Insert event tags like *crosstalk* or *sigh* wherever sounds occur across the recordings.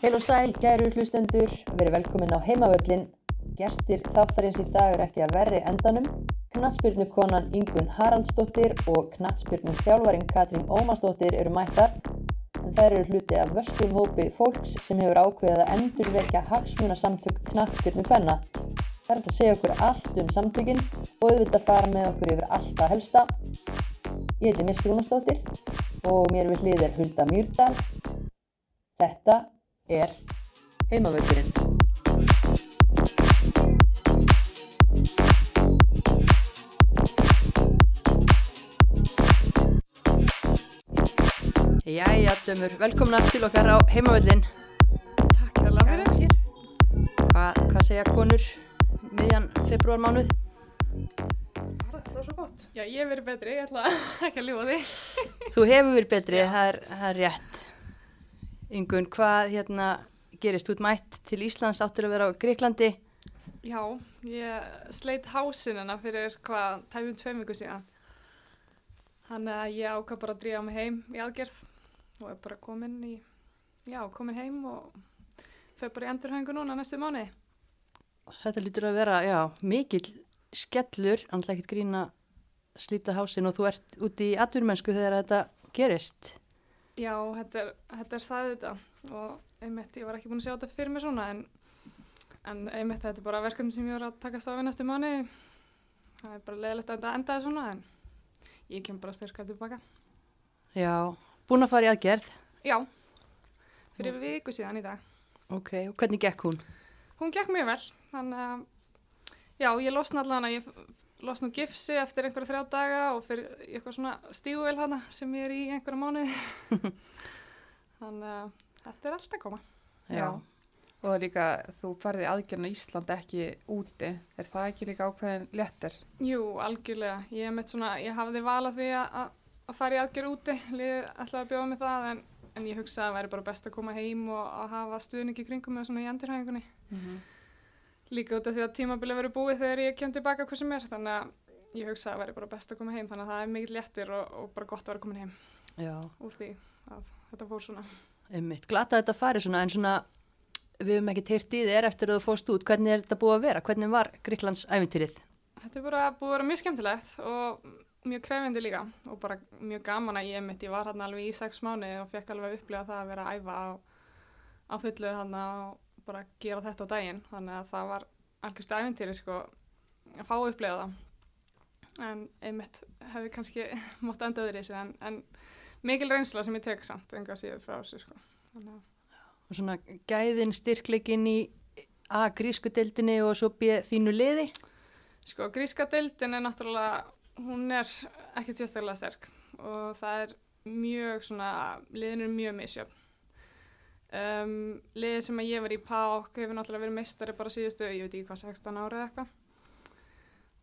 Heil og sæl, gæru hlustendur, verið velkomin á heimavöllin. Gestir þáttarins í dag er ekki að verri endanum. Knatsbyrnukonan Ingun Haraldsdóttir og knatsbyrnum þjálfarin Katrín Ómarsdóttir eru mættar. En þær eru hluti af vörskum hópi fólks sem hefur ákveðið að endurvekja hagsmunasamtök knatsbyrnu hvenna. Það er að segja okkur allt um samtökin og auðvitað fara með okkur yfir allt að helsta. Ég heiti Mist Rúnastóttir og mér við hlið er Hulda Mýrdal. Þetta er heimavöldurinn. Jæja, dömur, velkomna til okkar á heimavöldin. Takk fyrir. Hva, hvað segja konur miðjan februarmánuð? Bara rosa gott. Já, ég hef verið betri, ég ætla *laughs* ekki að ljúa því. Þú hefur verið betri, það er, það er rétt. Ingun, hvað hérna gerist? Þú ert mætt til Íslands, áttur að vera á Greiklandi. Já, ég sleit hásinina fyrir hvað tæfum tveim viku síðan. Þannig að ég ákvað bara að dríja mig heim í aðgerð og er bara komin í, já, komin heim og fyrir bara í endurhængu núna næstu mánuði. Þetta lítur að vera, já, mikill skellur, annars ekkert grína slíta hásin og þú ert úti í atvinnmennsku þegar þetta gerist. Já, þetta er, þetta er það þetta og einmitt, ég var ekki búin að sjá þetta fyrir mig svona en, en einmitt þetta er bara verkefni sem ég var að takast á við næstu mánuði. Það er bara leðilegt að þetta endaði svona en ég kem bara styrkað tilbaka. Já, búin að fara í aðgerð. Já, fyrir viku síðan í dag. Ok, og hvernig gekk hún? Hún gekk mjög vel, þannig að já, ég losna allan að ég losna úr gifsi eftir einhverja þrjá daga og fyrir eitthvað svona stíguvel hana sem ég er í einhverja mánuði. *laughs* þannig að þetta er allt að koma. Já. Og er líka, þú ferði aðgerðin á Íslandi ekki úti. Er það ekki líka ákveðin léttir? Jú, algjörlega. Ég, er meitt svona, ég hafði valað því að, að fara í aðgerð úti, liðið ætlaði að bjóða mig það en, en ég hugsaði að það væri bara best að koma heim og að hafa stuðningi kringum með svona í endurhæfingunni. Mm -hmm. Líka út af því að tímabili verið búið þegar ég kem tilbaka hvað sem er þannig að ég hugsa að það væri bara best að koma heim þannig að það er mikið léttir og, og bara gott að vera komin heim Já, úr því að þetta fór svona einmitt. Glata að þetta fari svona, en svona, við hefum ekki teirt í þér eftir að þú fóst út. Hvernig er þetta búið að vera? Hvernig var Greiklands æfintýrið? Þetta er bara búið að vera mjög skemmtilegt og mjög krefindi líka og bara mjög gaman að ég mitt, ég var hérna alveg í sex mánu og fekk alveg að upplifa það að vera að æfa á, á fullu hérna og bara gera þetta á daginn þannig að það var algjörstu æfintýri sko að fá að upplifa það en einmitt hefði kannski *laughs* mótt enda öðru í þessu en, en mikil reynsla sem ég tek samt enga síður frá þessu sko þannig að Og svona gæðin styrkleikin í A, grísku deildinni og svo B, þínu liði? Sko, gríska deildin er náttúrulega, hún er ekki sérstaklega sterk og það er mjög svona, liðin er mjög misjöfn. Um, liðið sem ég var í PÁK hefur náttúrulega verið meistari bara síðustu, ég veit ekki hvað, 16 ára eða eitthvað.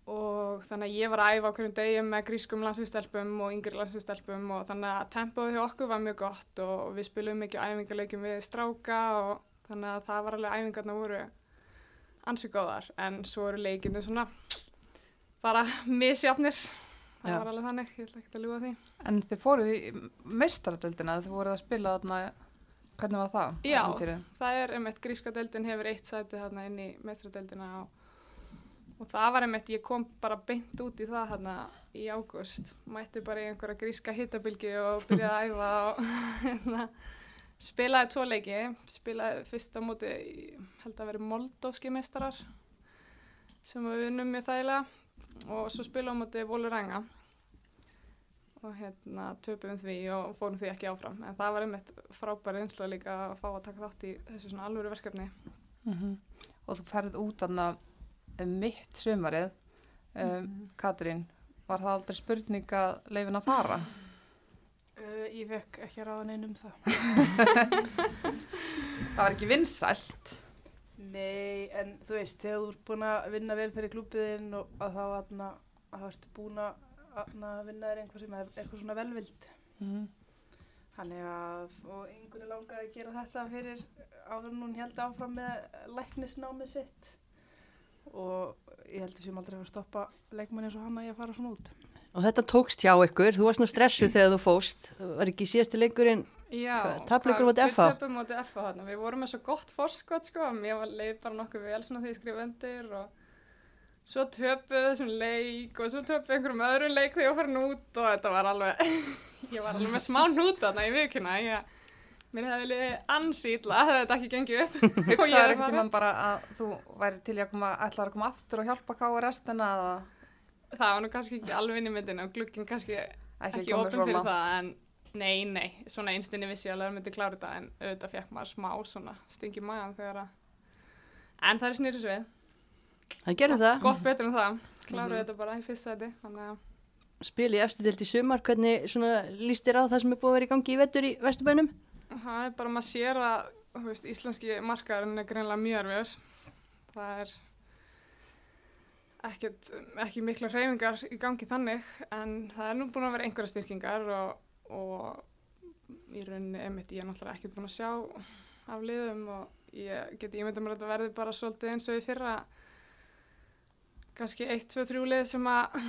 Og þannig að ég var að æfa á hverjum degi með grískum landsviðstelpum og yngri landsviðstelpum og þannig að tempóð hjá okkur var mjög gott og við spilum mikið æfingarleikum við stráka og þannig að það var alveg æfingarna voru ansi góðar en svo eru leikinu svona bara *laughs* misjafnir það Já. var alveg þannig, ég ætla ekki að ljúga því En þið fóruð í meistaradöldina, þið voruð að spila þarna, hvernig var það? Já. ævintýrið? það er einmitt, gríska deildin hefur eitt sæti þarna inn í mestradeildina og, og það var einmitt, ég kom bara beint út í það þarna í ágúst mætti bara í einhverja gríska hittabilgi og byrjaði að æfa og *laughs* hérna, spilaði tvo leiki spilaði fyrst á móti held að veri moldóski meistarar sem við unnum mjög þægilega og svo spilaði móti Voluranga og hérna töpum því og fórum því ekki áfram en það var einmitt frábæri einslu líka að fá að taka þátt í þessu svona alvöru verkefni Mhm. Og þú ferðið út þarna um mitt sumarið. Um, Katrín, var það aldrei spurning að leifin að fara? Uh, ég fekk ekki að ráða neinn um það. *laughs* Það var ekki vinsælt. Nei, en þú veist, þegar þú ert búin að vinna vel fyrir klúpiðinn og að þá aðna, að þú ert búin að aðna, vinna þér einhver sem er eitthvað svona velvild. Mm Þannig að, og yngunni langaði að gera þetta fyrir áður en hún held áfram með læknisnámið sitt. Og ég held að sem aldrei að stoppa leikmanni eins og hann að ég að fara svona út. Og þetta tókst hjá ykkur, þú varst nú stressuð þegar þú fóst, var ekki síðasti leikurinn tapleikur móti FH? Við töpum móti FH þarna, við vorum með svo gott forskot sko, mér var leið bara nokkuð vel svona því ég skrif undir og svo töpuð þessum leik og svo töpuð einhverjum öðrum leik þegar ég var farin út og þetta var alveg, *laughs* ég var alveg með smá hnút þarna í vikuna, ég, mér hefði liðið illa, hefði þetta ekki gengið upp *laughs* Hugsaður ekkert farið. um bara að þú væri til í að koma, ætlaður að koma aftur og hjálpa káa restina eða Það var nú kannski ekki alveg inn í myndin og glugginn kannski ekki, ekki svo fyrir langt? það en nei, nei, svona einstinni vissi ég alveg að myndi klára þetta en auðvitað fekk maður smá svona stingi magan þegar að en það er snýris við, Það gerðu það. gott betur en það kláruðu Mhm. þetta bara í fyrst sæti þannig að Spil í dild í sumar, hvernig svona líst þér á það sem er búið að vera í gangi í vettur í Vesturbænum? það er bara maður sér að veist, íslenski markaðurinn er greinlega mjög erfiður það er ekkert, ekki mikla hreyfingar í gangi þannig en það er nú búin að vera einhverja styrkingar og, og í rauninni emitt ég er náttúrulega ekkert búin að sjá af liðum og ég geti ímyndað mér að þetta verði bara svolítið eins og í fyrra kannski 1, 2, 3 lið sem að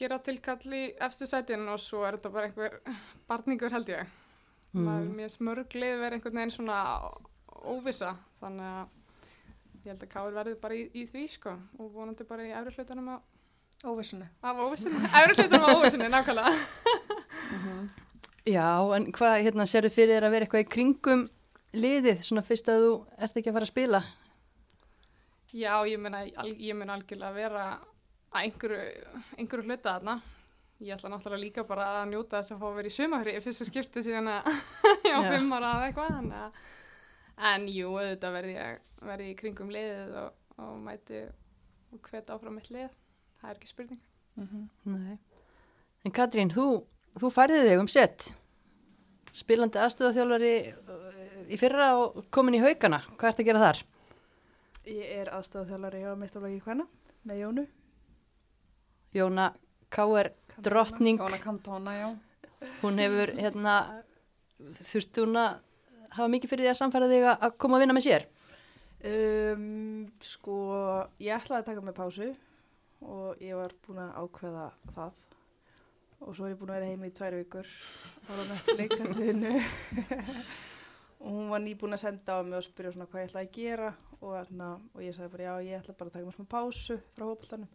gera tilkall í efstu sætin og svo er þetta bara einhver barningur held ég maður Mm. mér smörglið verið einhvern veginn svona óvisa þannig að ég held að Káur verði bara í, í því sko og vonandi bara í efri hlutunum á, Óvissunni. af óvissinni efri hlutunum á óvissinni nákvæmlega Já, en hvað, hérna, sérðu fyrir þér að vera eitthvað í kringum liðið, svona fyrst að þú ert ekki að fara að spila? Já ég meina al, ég meina algjörlega vera að einhverju, einhverju hluta þarna ég ætla náttúrulega líka bara að njóta þess að fá að vera í sumafri í fyrsta skipti síðan að *laughs* ég á Já. fimm ára eða eitthvað þannig að en jú, auðvitað verði ég verði í kringum liðið og, og mæti og hvet áfram mitt lið það er ekki spurning Mhm. Nei. En Katrín, þú, þú færði þig um sett, spilandi aðstöðaþjálfari uh, í fyrra og komin í haugana. Hvað ert að gera þar? Ég er aðstofþjálari hjá meistarflagi hvenna með Jónu. Jóna K.R. drottning, Jóna Kantóna, já. hún hefur, hérna, þurfti hún að hafa mikið fyrir því að samfæra þig að koma að vinna með sér? Um, sko, ég ætlaði að taka mig pásu og ég var búin að ákveða það og svo er ég búin að vera heima í tvær vikur og það var Netflix eftir vinnu *laughs* og hún var nýbúin að senda á mig og spyrja svona hvað ég ætlaði að gera og, þarna, og ég sagði bara já, ég ætla bara að taka mér smá pásu frá hópaltanum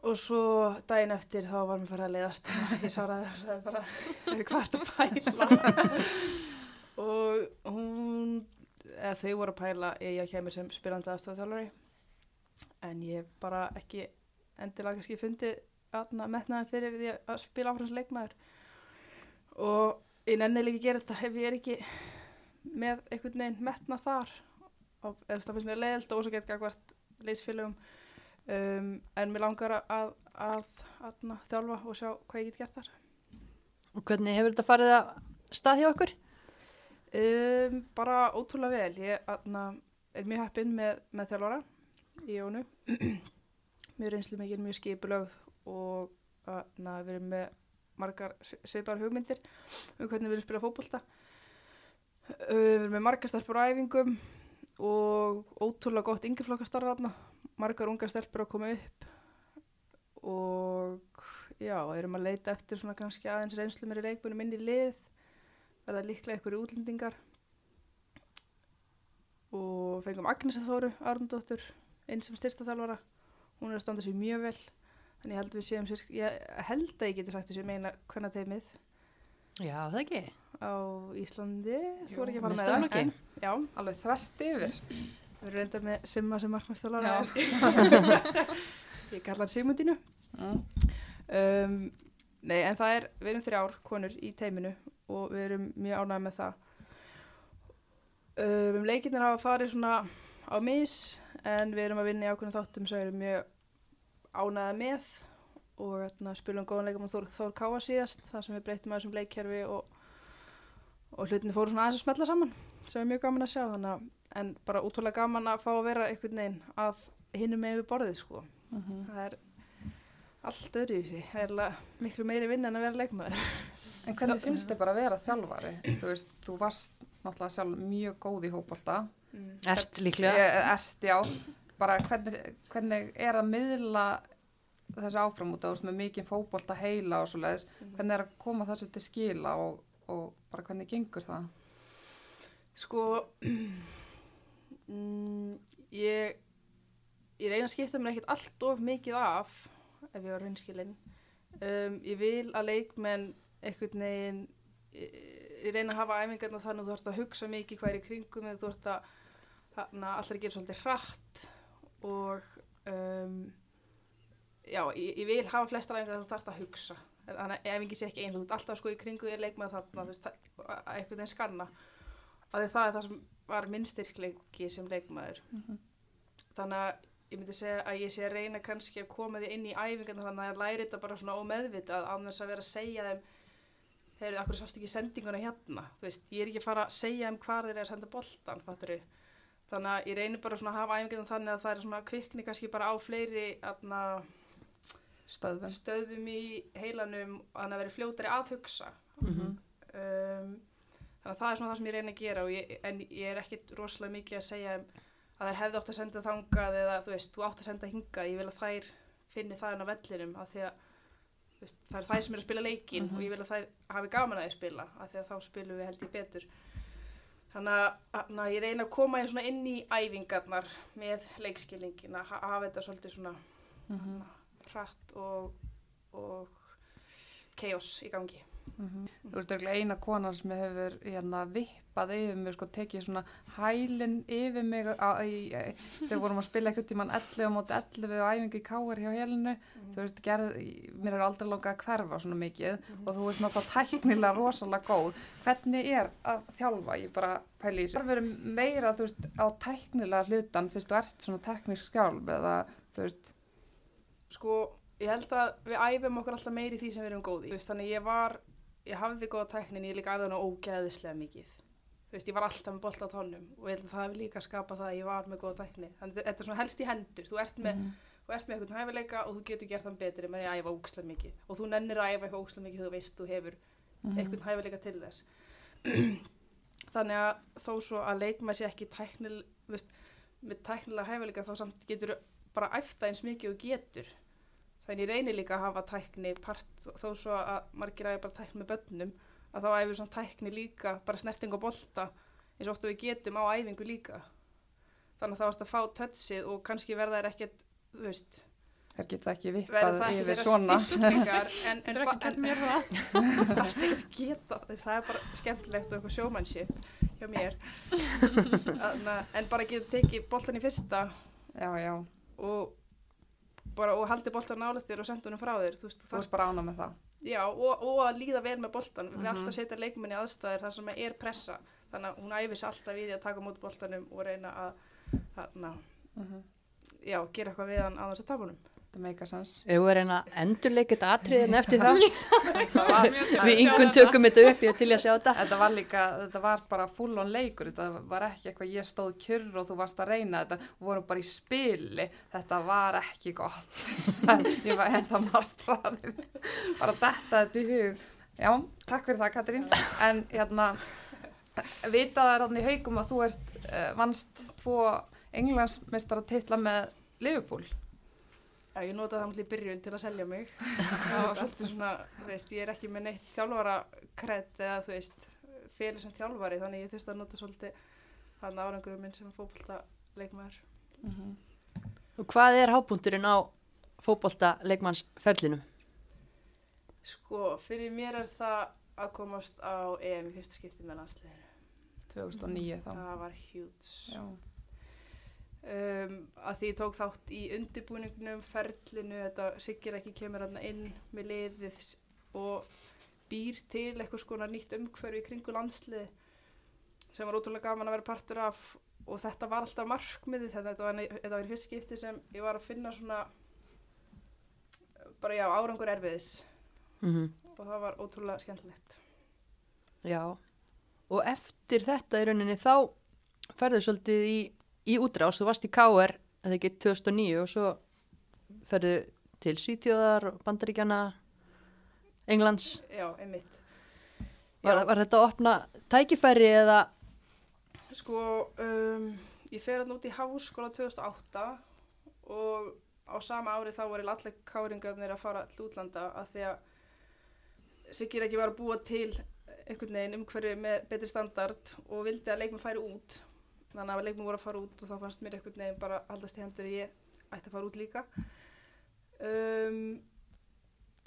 og svo daginn eftir þá var mér farið að leiðast. *laughs* Ég svaraði og sagði bara hvað er að pæla? *laughs* Og hún eða þau voru að pæla ég kemur sem spilandi aðstæðaþjálfari en ég bara ekki endilega kannski fundið aðna metnaðan fyrir því að spila sem leikmaður. Og ég nenni líka að gera þetta ef ég er ekki með einhvern veginn metnað þar og ef það finnst mér leiðilt og ósakett gagvart leysfélögum um, en mér langar að, að, að, að þjálfa og sjá hvað ég get gert þar Og hvernig hefur þetta farið að stað hjá okkur? Um, bara ótrúlega vel. Ég atna, er mjög heppinn með, með þjálfara í Jónu. *clears throat* mjög reynslu mikið, mjög skipulögð og við erum með margar sveipar hugmyndir um hvernig við viljum spila fótbolta. Uh, við erum með margar stelpur á æfingum og ótrúlega gott yngjaflokkastarf þarna. Margar ungar stelpur að koma upp og já, erum að leita eftir svona kannski aðeins reynslu mér í leikbunum inn í lið verða líklega einhverju útlendingar og fengum Agnesa Þóru Arndóttur inn sem styrstaþjálfara hún er að standa sér mjög vel þannig ég held við séum sér ég held að ég geti sagt þessu meina hvenna teimið Já, það ekki. á Íslandi Jú, þú er ekki að fara með það en, já, Alveg þvert yfir. við erum reynda með Simma sem markmannstjólara Já. *laughs* ég kalla hann Sigmundínu Mm. um, nei en það er við erum þrjár konur í teiminu og við erum mjög ánægð með það um, leikirnir hafa farið svona á mis en við erum að vinna í ákveðnum þáttum sem við erum mjög ánægða með og hérna, spilum góðan leikum á Þór, Þór Káa síðast þar sem við breytum að þessum leikkerfi og, og hlutinni fóru svona aðeins að smetla saman sem er mjög gaman að sjá þannig að en bara útrúlega gaman að fá að vera einhvern veginn að hinnum með við borðið sko Mhm. það er allt öðru í sig það er miklu meiri vinna en að vera leikmaður En hvernig *laughs* finnst þið bara að vera þjálfari? Þú veist, þú varst náttúrulega sjálf mjög góð í hópolta. Ert líklega. Ég, ert, já. Bara hvernig, hvernig er að miðla þessu áfram út af mikið fótbolta heila og svo leiðis. Hvernig er að koma þessu til skila og, og bara hvernig gengur það? Sko, *clears throat* mm, ég, ég reyna að skipta mér ekkert allt of mikið af, ef ég var raunskilinn. Um, ég vil að leikmenn einhvern veginn, ég, ég reyna að hafa æfingarna þannig að þú þarfst að hugsa mikið hvað er í kringum eða þú þarfst að að gera svolítið hratt og um, já, ég, ég vil hafa flestar þannig að þú þarfst að hugsa. Þannig að æfingi sé ekki eins og þú ert alltaf sko í kringu þér leikmenn þarna, þú veist, það- að einhvern veginn skanna. Að það er það sem var minn styrkleiki sem leikmaður. Þannig að ég myndi segja að ég sé að reyna kannski að koma því inn í æfingarna þannig að ég læri þetta bara svona ómeðvitað þess að vera að segja þeim heyrðu, akkur sást ekki sendinguna hérna? Þú veist, ég er ekki að fara að segja þeim hvar þeir eru að senda boltan, fattur þannig að ég reynir bara svona að hafa æfingarna þannig að það er svona kvikni kannski bara á fleiri atna, Stöðvun. stöðum í heilanum að vera fljótari að hugsa Mhm. um, þannig að það er svona það sem ég reyna að gera ég, en ég er ekkit rosalega mikið að segja um að þær hefði átt að senda þangað eða þú veist, þú átt að senda hingað ég vil að þær finni það inn á vellinum af því að það er þær sem er að spila leikin Mhm. og ég vil að þær hafi gaman að því spila af því að þá spilum við held ég betur þannig að, ég reyna að koma svona inn í æfingarnar með leikskilningin að ha- hafa þetta svolítið svona Mhm. hratt og, og chaos í gangi Þú ert auðvitað eina konar sem hefur hérna, vippað yfir mig, sko, tekið svona hælinn yfir mig þegar vorum að spila eitthvað tíman 11 á móti 11 og æfingu í káar hjá helinu þú veist, gerð, mér er aldrei langað að hverfa svona mikið og þú veist náttúrulega tæknilega rosalega góð. Hvernig er að þjálfa, ég bara pæli í þessu, það verður meira þú veist, á tæknilega hlutan fyrst þú ert svona teknisk skjálf eða þú veist, sko, ég held að við æfum okkur alltaf meiri því sem við erum góð í. Þú veist, þannig ég var, ég hafði góða tæknin ég líka æfði hana ógeðislega mikið. Þú veist, ég var alltaf með bolt á tónum og ég held að það hefur líka skapað það að ég var með góða tækni. Þannig að þetta er svona helst í hendur. Þú ert með, þú ert með eitthvað hæfileika og þú getur gert þann betri með því að æfa ógeðslega mikið. Og þú nennir að æfa eitthvað ógeðslega mikið þú veist þú hefur eitthvað hæfileika til þess. *clears throat* Þannig að þó svo að leikma sé ekki tæknil veist, með tæknilega hæfileika þá samt getur bara æfta eins mikið og getur þannig ég reynir líka að hafa tækni part þó svo að margir æfi bara tækni með börnum að þá æfum svona tækni líka bara snerting og bolta eins og oft og við getum á æfingu líka. Þannig að þá ertu að fá tötsið og kannski verða þær ekkert þú veist, þær geta ekki vippað það yfir svona. styrklingar *laughs* en, en, en, mér það. það er ekki að geta það er bara skemmtilegt og eitthvað sjómannship hjá mér. *laughs* Þarna, en bara geta tekið boltan í fyrsta já, já, og bara og haldi boltan nálægt þér og senda honum frá þér þú veist, þú ert bara ána með það Já, og, og að líða vel með boltan. Við Mhm. alltaf setja leikmenni aðstæðir þar sem er pressa. Þannig að hún æfis alltaf í því að taka múti boltanum og reyna að þarna, Mhm. já, gera eitthvað við hann þess að tapa þetta meika sens Ef við reyna að endurleika þetta atriðin eftir *laughs* þátt? Það var, Við yngun tökum þetta upp, ég til í að sjá þetta. Þetta var líka, þetta var bara full on leikur, þetta var ekki eitthvað ég stóð kjurr og þú varst að reyna þetta, við vorum bara í spili, þetta var ekki gott, *laughs* ég var ennþá marstraðir, bara detta þetta í hug. Já, takk fyrir það Katrín, en hérna, vitað er þannig haugum að þú ert uh, vannst tvo englandsmeistara titla með Liverpool. Já, ég notaði það í byrjun til að selja mig. Það var svolítið svona, þú veist, ég er ekki með neitt þjálfara kredd eða, þú veist, fyrir sem þjálfari, þannig ég þurfti að nota svolítið þannig árangurum minn sem fókbalta leikmaður. Og hvað er hábúndurinn á fótbolta leikmannsferlinum? Sko, fyrir mér er það að komast á EM í fyrsta skipti með landsliðinu. 2009 þá. Það var hjúts. Já. Um, að því ég tók þátt í undirbúningnum, ferlinu, þetta Siggir ekki kemur hérna inn með liðið og býr til eitthvað skona nýtt umhverfi kringu landslið sem var ótrúlega gaman að vera partur af og þetta var alltaf markmiðið þetta var, þetta var í fyrst skipti sem ég var að finna svona bara já, árangur erfiðis. Mm og það var ótrúlega skemmtilegt. Já, og eftir þetta í rauninni þá ferðu svolítið í, í útrás, þú varst í KR eða ekki 2009 og svo ferðu til Svítjóðar, Bandaríkjana, Englands. Já, einmitt. Var, var þetta að opna tækifæri eða, Sko, um, ég fer hann út í háskóla 2008 og á sama ári þá voru allir káringarnir að fara til útlanda að því að Siggir ekki var að búa til einhvern veginn umhverju með betri standard og vildi að leikmenn færi út þannig að leikmenn voru að fara út og þá fannst mér einhvern veginn bara haldast í hendur og ég ætti að fara út líka. Um,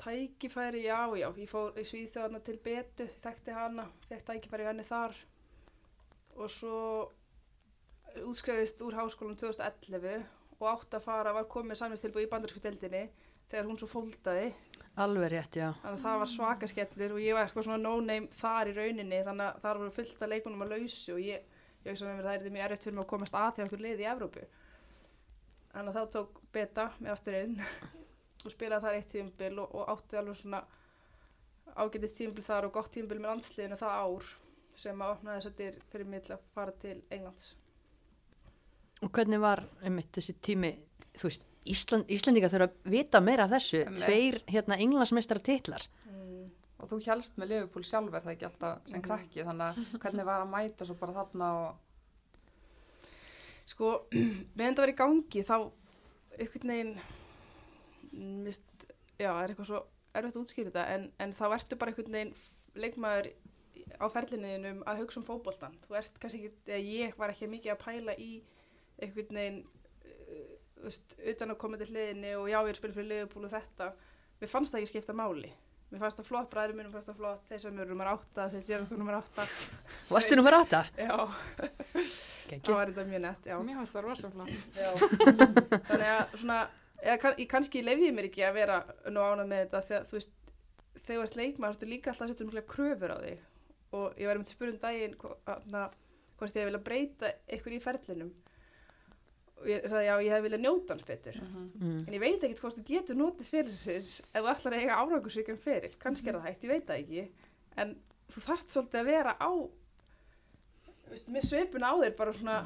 tækifæri, já, já ég fór í Svíþjóðarna til betu þekkti hana, fekk tækifæri henni þar. Og svo útskrefist úr háskólanum 2011 og átt að fara, var komið samvinstilbúið í bandarísku deildinni þegar hún svo fóldaði. Alveg rétt, já. þannig að það var svaka skellur og ég var eitthvað svona no-name þar í rauninni þannig að það voru fullt af leikmennum að lausu og ég, ég veist að með mér það er mjög erfitt fyrir mig að komast að þegar okkur liði í Evrópu þannig að þá tók beta með aftur inn og spilaði þar eitt tímbil og, og átti alveg svona ágætist tímbil þar og gott tímbil með landsliðinu það ár sem að opnaði þess að dyr fyrir mig til að fara til Englands Og hvernig var einmitt þessi tími, þú veist, Ísland, Íslandinga þurfa að vita meira af þessu, Einmitt. tveir hérna englandsmeistara titlar. Og þú helst með Liverpool sjálfur það ekki alltaf sem Mhm. krakki þannig að *laughs* hvernig var að mæta svo bara þarna og Sko, meðan það var í gangi þá einhvern veginn mist, já, það er eitthvað svo erfitt að útskýra þetta en, en þá ertu bara einhvern veginn leikmaður á ferlinniðinum að hugsa um fótboltan þú ert kannski ekki, eða ég var ekki mikið að pæla í einhvern veginn uh, veist, utan að koma til hliðinni og já, ég er spila fyrir Liverpool og þetta. Mér fannst það ekki skipta máli mér fannst það flott, bræður mínum fannst það flott þeir sem eru nummer átta, þeir sér að þú nummer átta Varstu nummer átta? já, *laughs* það var þetta mjög nett, já Mér fannst það rosa flott. Já. þannig að svona eða, kann, kannski leif ég mér ekki að vera nú ánað með þetta þegar þú veist þegar þú ert leikmaður, þú líka alltaf að setja mikla kröfur á þig og ég var um til spurðum daginn hvo- þarna, hvort ég vilja breyta eitthvað í ferlinum og ég sagði já, ég hef vilja njóta hans betur. Mm. en ég veit ekkert hvort þú getur notið fyrirsins ef þú ætlar að eiga árangursvíkjum fyrir kannski er það hægt, ég veit það ekki. En þú þarft svolítið að vera á þú veist, með svipun á þér bara svona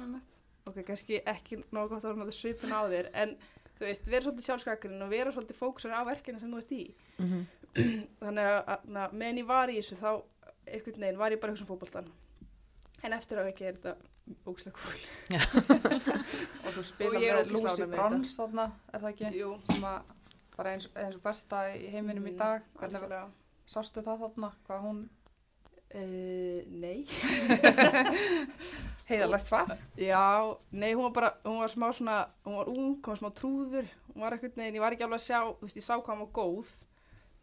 Einmitt. ok, kannski ekki nógu gott að vera náttúrulega svipun á þér en þú veist, vera svolítið sjálfskakurinn og vera svolítið fókusur á verkinu sem þú ert í. Mhm. *clears throat* þannig að, meðan ég var í þessu þá einhvern veginn var ég bara að hugsa um fótboltan en eftir á ekki er þetta ógslag kúl *laughs* og þú spila með Lucy Bronze þarna, er það ekki? Jú, Sem að bara eins, eins og besta í heiminum í Mm, dag. Hvernig algjörlega. sástu það þarna? Hvað hún Uh, nei *laughs* heiðalegt svar? Já, nei, hún var bara, hún var smá svona, hún var ung, hún var smá trúður, hún var eitthvað neginn, ég var ekki alveg að sjá, þú veist, ég sá hvað hún var góð,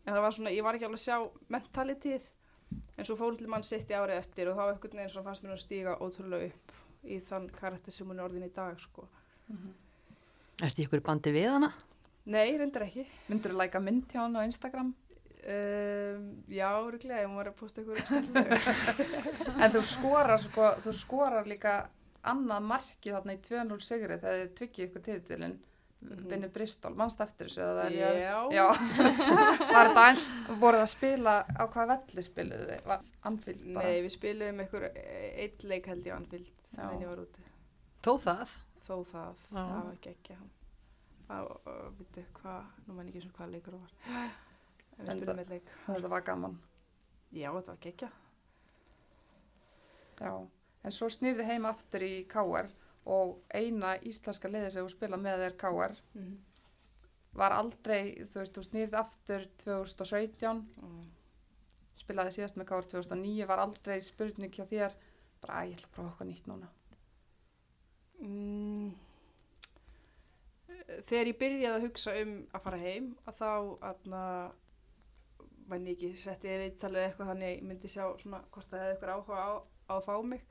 en það var svona, ég var ekki alveg að sjá mentalitíð, en svo fór hún til mann sitt í árið eftir og þá eitthvað neginn svona fannst mér hún stíga ótrúlega upp í þann karakter sem hún er orðin í dag, sko. Ertu í ykkur bandi við hana? Nei, reyndar ekki. Myndur þú læka mynd hjá hann á Instagram? Um, já, rúglega, hún var að posta ykkur. *laughs* En þú skorar, sko, þú skorar líka annað marki þarna í 2-0 sigri þegar þið tryggið ykkur titilinn Mhm. vinni Bristol, mannst eftir þessu það er Já, Já, *laughs* var þetta ein, voruð að spila á hvað velli spiluðu þið? Var Anfield bara? nei, við spilum ykkur eitt leik held ég Anfield, Já. meðan ég var úti. Þó það. þó það, Já. það var geggja og veitu hvað nú mann ekki sem hvað leikur það var en við það- eitt leik Þetta var gaman, já, þetta var geggja já. En svo snýrði heim aftur í KR og eina íslenska liði sem þú spila með er KR mm. var aldrei, þú veist, þú snýrði aftur 2017, Mm. spilaði síðast með KR 2009, var aldrei spurning hjá þér, bara að ég ætla að prófa eitthvað nýtt núna. Mm. þegar ég byrjaði að hugsa um að fara heim að þá aðna mann ég ekki setti ég viðtalið eitthvað þannig ég myndi sjá svona hvort það hefði eitthvað áhuga á, á að fá mig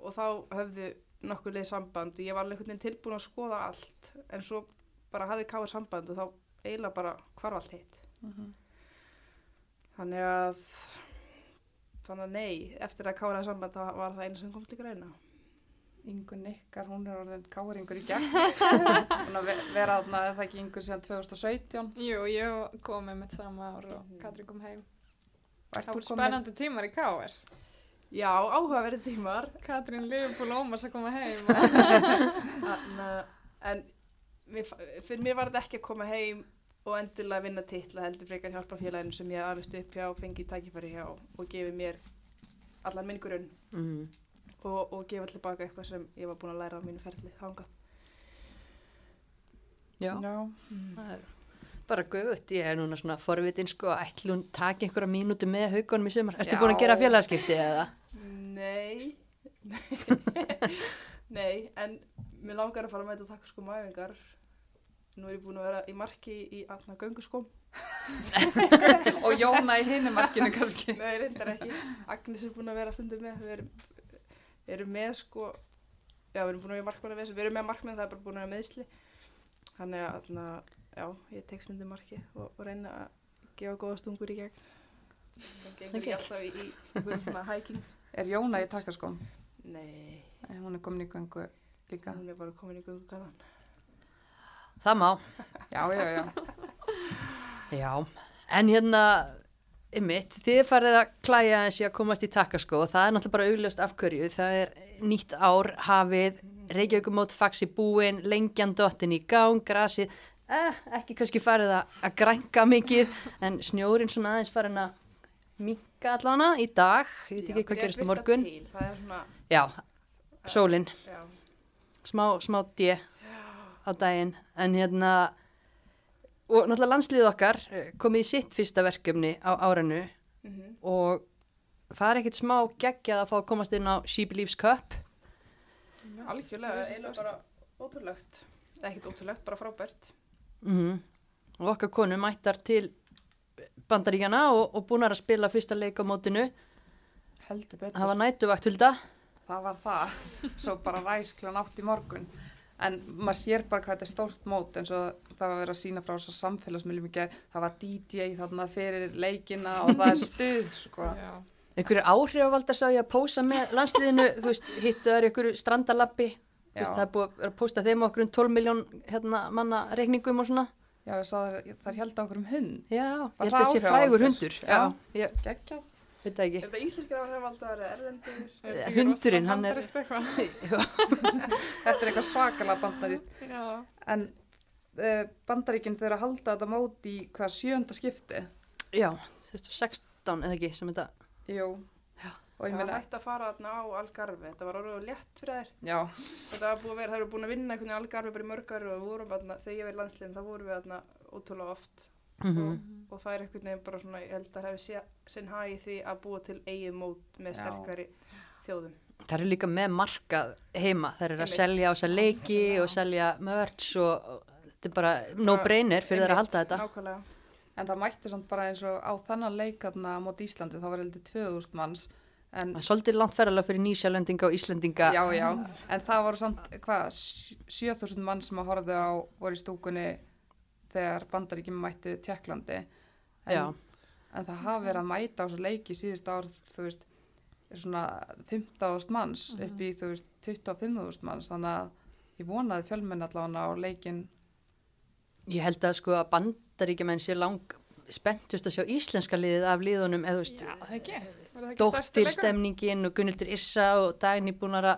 og þá höfðu nokkur leið samband og ég var alveg tilbúin að skoða allt en svo bara hafði káir samband og þá eiginlega bara hvarf allt hitt Mm Þannig að þannig að nei, eftir að kára samband þá var það einu sem kom til greina. Ingun ykkar, hún er orðin káringur í gegn. *laughs* Hún að ve- vera þarna, eða ekki Ingun síðan 2017. Jú, ég kom með mitt sama ár og Mhm. Katrín kom heim. Það voru spennandi tímar í K.R. Já, áhugaverði tímar. Katrín Liverpool Ómars að koma heim. *laughs* *laughs* En mér, fyrir mér var þetta ekki að koma heim og endilega vinna titla heldur frekar hjálpa félaginu sem ég aðlust upp hjá, fengi tækifæri hjá og gefi mér allan minn grunn Mm. og, og gefa tilbaka eitthvað sem ég var búin að læra á mínu ferli þangað. Já. Já. Það er bara göfut, ég er núna svona forvitin sko, ætli hún taki einhverja mínútu með haugunum í sumar, ertu Já. búin að gera félagskipti eða? Nei, nei, en mér langar að fara með þetta takk sko mæfingar. Nú er ég búin að vera í marki í aðna gönguskóm. og Jóna í hinnumarkinu kannski. Nei, reyndar ekki. Agnes er búin að vera stundum með. Við erum, við erum með sko, já, við erum búin að vera í markmanna við Við erum með markmann, það er bara búin að vera meðsli. Þannig að, þarna, já, ég tek stundum marki og, og reyna að gefa góða stungur í gegn. Það gengur Ok. ekki alltaf í, í svona hiking. Er Jóna í takkaskóm? Nei, Nei, hún er komin í göngu líka. hún er bara komin í göngugalan. Það má, Já, já, já. já, en hérna, ymmit, þið farið að klæja þessi að komast í takkaskó og það er náttúrulega bara augljóst af hverju, það er nýtt ár, hafið, Reykjavíkumót, faxi búin, lengjan dottin í gang, grasið, eh, ekki kannski farið að, að grænka mikið, en snjórin svona aðeins farin að minka allána í dag, ég veit ekki hvað gerist á morgun. Til, það er svona, Já, sólin, já, smá, smá dje á daginn, en hérna, og náttúrulega landslið okkar eh, komið í sitt fyrsta verkefni á árinu. Mm og það er ekkert smá geggjað að fá að komast inn á She Believes Cup. algjörlega, einu bara ótrúlegt. Ekkert ótrúlegt, bara frábært. Mm Og okkar konu mættar til bandaríkjana og, og búin að spila fyrsta leik á mótinu. Heldur betur. Það var nætuvakt, Hulda. Það var það. Svo bara ræs klána átt í morgun. En maður sér bara hvað þetta er stórt mót eins og það var verið að sína frá svo samfélagsmiðlum í gerð. Það var DJ þarna fyrir leikina og það er stuð, sko. Já. Einhverju áhrifavaldar sá ég að pósa með landsliðinu, þú veist, hittu þar einhverju strandalappi. Þú veist, Já. það er búið að vera að pósta þeim okkur um 12 miljón hérna, manna reikningum og svona. Já, ég sá það, það held á okkur um hund. Já, Var ég held að það sé frægur hundur. Já, ég Geggjað. veit það Er ekki. þetta íslenskir áhrifaldar, erlendur? Er ekki Hundurinn, hann er-? *laughs* *laughs* Þetta er eitthvað svakalega bandarist. Já. En uh, bandaríkinn þau eru að halda þetta mót í hvað sjönda skipti? Já, þú veist, 16 eða ekki sem þetta. Jú. Já. Og ég Það meina, mætti að fara þarna á Algarve, þetta var orðið létt fyrir þær. já, Þetta var búið að vera, það eru búin að vinna einhvern veginn Algarve bara í mörg ári og vorum þarna, þegar ég verið landsliðin, þá vorum við þarna ótrúlega oft. Mm Og það er einhvern veginn bara svona, ég held að hefði sé, sinn hagi því að búa til eigið mót með Já. sterkari þjóðum. Það eru líka með markað heima, það eru að selja á þessa leiki og selja merch og og þetta er bara no-brainer fyrir þeir að halda þetta. Nákvæmlega. en það mætti samt bara eins og á þennan leikarna mot Íslandi, þá var heldur 2000 manns. En, er svolítið langt ferðalega fyrir nýsjálendinga og Íslendinga. já, já, en það voru samt, hvað, sjö- 7000 mann sem að horfðu á, voru í stúkunni þegar bandaríkjum mættu Tjekklandi. En, en það hafi verið að mæta á þessu leiki síðust ár, þú veist, svona 15.000 manns upp í, þú veist, 25.000 manns, þannig að ég vonaði fjölmenn allavega á leikin Ég held að sko að bandaríkjumenn sé lang spenntust að sjá íslenska liðið af liðunum eða þú veist, Já, það það ekki stærsti dóttir leikur? stemningin og Gunnildur Issa og Dagný búin að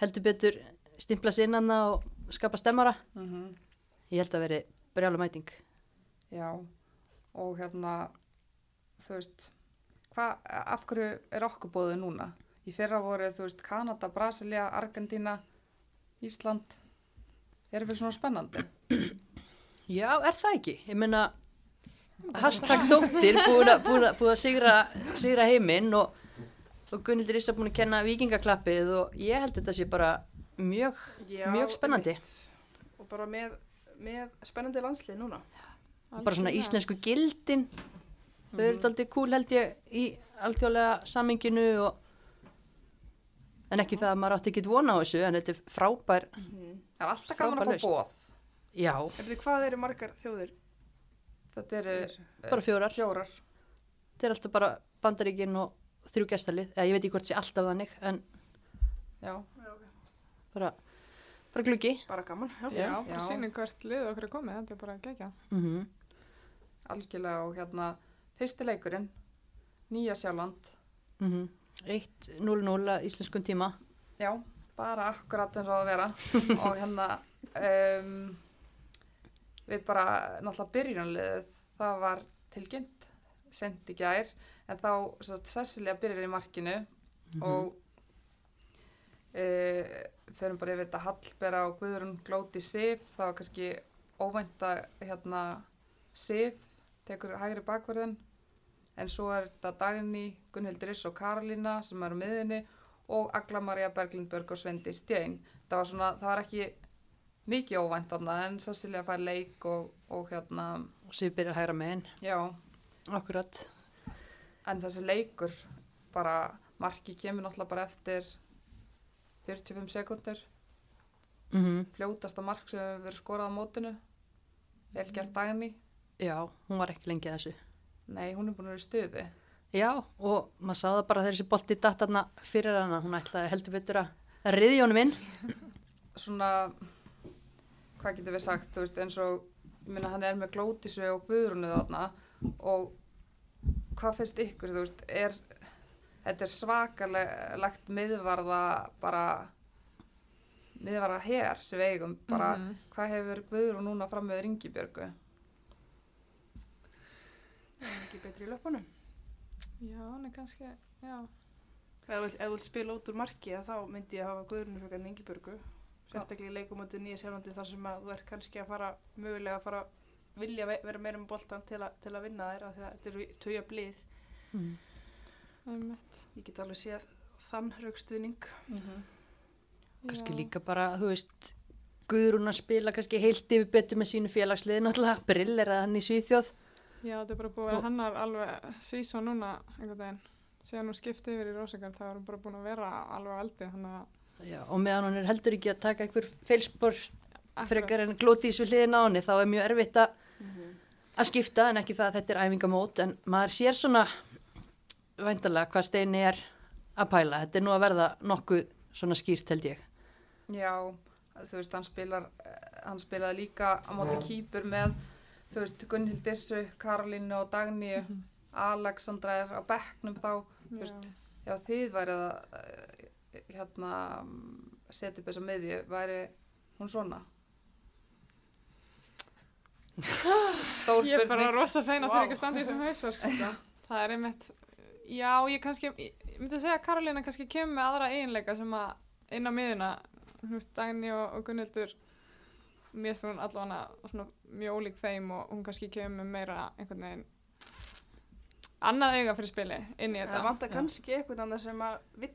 heldur betur stimpla sér innan það og skapa stemmara. mm Ég held að veri brjála mæting. Já, og hérna, þú veist, hva, af hverju er okkur bóðið núna? Í fyrra voru, þú veist, Kanada, Brasilia, Argentina, Ísland. Erum við svona spennandi? Já, er það ekki? Ég meina, hashtag dóttir búin að, búin að, búin að sigra, sigra heiminn og, og Gunnildur Issa búin að kenna vikingaklappið og ég held að þetta sé bara mjög, Já, mjög spennandi. einmitt. Og bara með, með spennandi landslið núna. Bara svona íslensku gildin, þau eru aldrei cool held ég í alþjóðlega saminginu og en ekki það að maður átti ekki vona á þessu en þetta er frábær, Það er alltaf gaman að fá bóð. já, Erðu, hvað eru margar þjóðir? Þetta eru bara fjórar. fjórar. Þetta er alltaf bara bandaríkin og þrjú gestalið, eða ég veit ekki hvort sé alltaf þannig en Já, Já, ok. bara, bara gluggi. Bara gaman, já. Já, bara Já. sýnum hvert lið okkur er komið, þetta er bara gegja. Mm algjörlega og hérna, fyrsti leikurinn, Nýja Sjáland. Mm 1-0-0 að íslenskum tíma. Já, bara akkurat eins og á að vera. *laughs* og hérna, um, við bara, náttúrulega byrjunarliðið, það var tilkynnt, sent í gær, en þá, Cecilia byrjar í markinu og uh, förum bara yfir þetta Hallbera og Guðrún Glóti Sif, það var kannski óvænt að hérna, Sif tekur hægri bakverðin en svo er þetta Dagný, Gunnhildur Iss og Karolína sem eru miðinni og Agla Maria Berglindberg og Svendi Stjein það var svona, það var ekki mikið óvænt þarna en Cecilia fær leik og, og hérna og sér byrja að hægra megin. já, akkurat. En þessi leikur bara, marki kemur náttúrulega bara eftir 45 sekundur mm fljótasta mark sem hefur verið skorað á mótinu. Vel gert Dagný. Já, hún var ekki lengi að þessu. Nei, hún er búin að vera í stuði. Já, og maður sá það bara þessi bolti datt þarna fyrir hana, hún ætlaði heldur betur að riði honum inn. Svona hvað getur við sagt, þú veist, eins og ég minna hann er með glótisu og guðrunu þarna og hvað finnst ykkur, þú veist, er þetta er svakalegt miðvarða bara miðvarða hér sem við eigum, bara Mhm. hvað hefur guðrun núna fram með Ringibjörgu Það er ekki betri í löpunum. Já, hann er kannski, já. Ef þú vilt spila út úr marki að þá myndi ég að hafa Guðrunu frekar en Ingibjörgu. Sérstaklega í leikum áttu nýja sérlandi þar sem að þú ert kannski að fara, mögulega að fara vilja ve- vera meira með boltan til, a, til að vinna þér af því að þetta eru töja blið. mm. Ég get alveg séð þann raukstuðning. kannski Já. líka bara, þú veist Guðrún að spila kannski heilt yfir betur með sínu félagslið náttúrulega, brill er að hann í Svíþjóð Já, þetta er bara búið að Og- hennar alveg sísón núna einhvern veginn. Síðan hún skipti yfir í Rósakar þá er bara búin að vera alveg eldi. Þannig að Já, og meðan hún er heldur ekki að taka einhver feilspor frekar en glótís við hliðin á henni þá er mjög erfitt að að skipta en ekki það að þetta er æfingamót en maður sér svona væntalega hvað steini er að pæla. Þetta er nú að verða nokkuð svona skýrt held ég. Já, þú veist, hann spilar hann spilaði líka á móti kýpur með, þú veist, Gunnhild Issu, Karolínu og Dagníu. Alexandra er á bekknum þá þú veist, já þið værið að hérna setja upp þessa miðju, væri hún svona Stór Ég er bara spurning rosa feina Vá. fyrir ekki að standa í þessum hausverk. sko. það er einmitt, já, ég kannski, ég myndi að segja að Karolina kannski kemur með aðra eiginleika sem að inn á miðuna, þú veist, Dagný og, og Gunnildur, mér finnst hún allavega svona mjög ólík þeim og hún kannski kemur með meira einhvern veginn annað auga fyrir spili inn í Það þetta. vantar Já. kannski eitthvað annað sem að vill,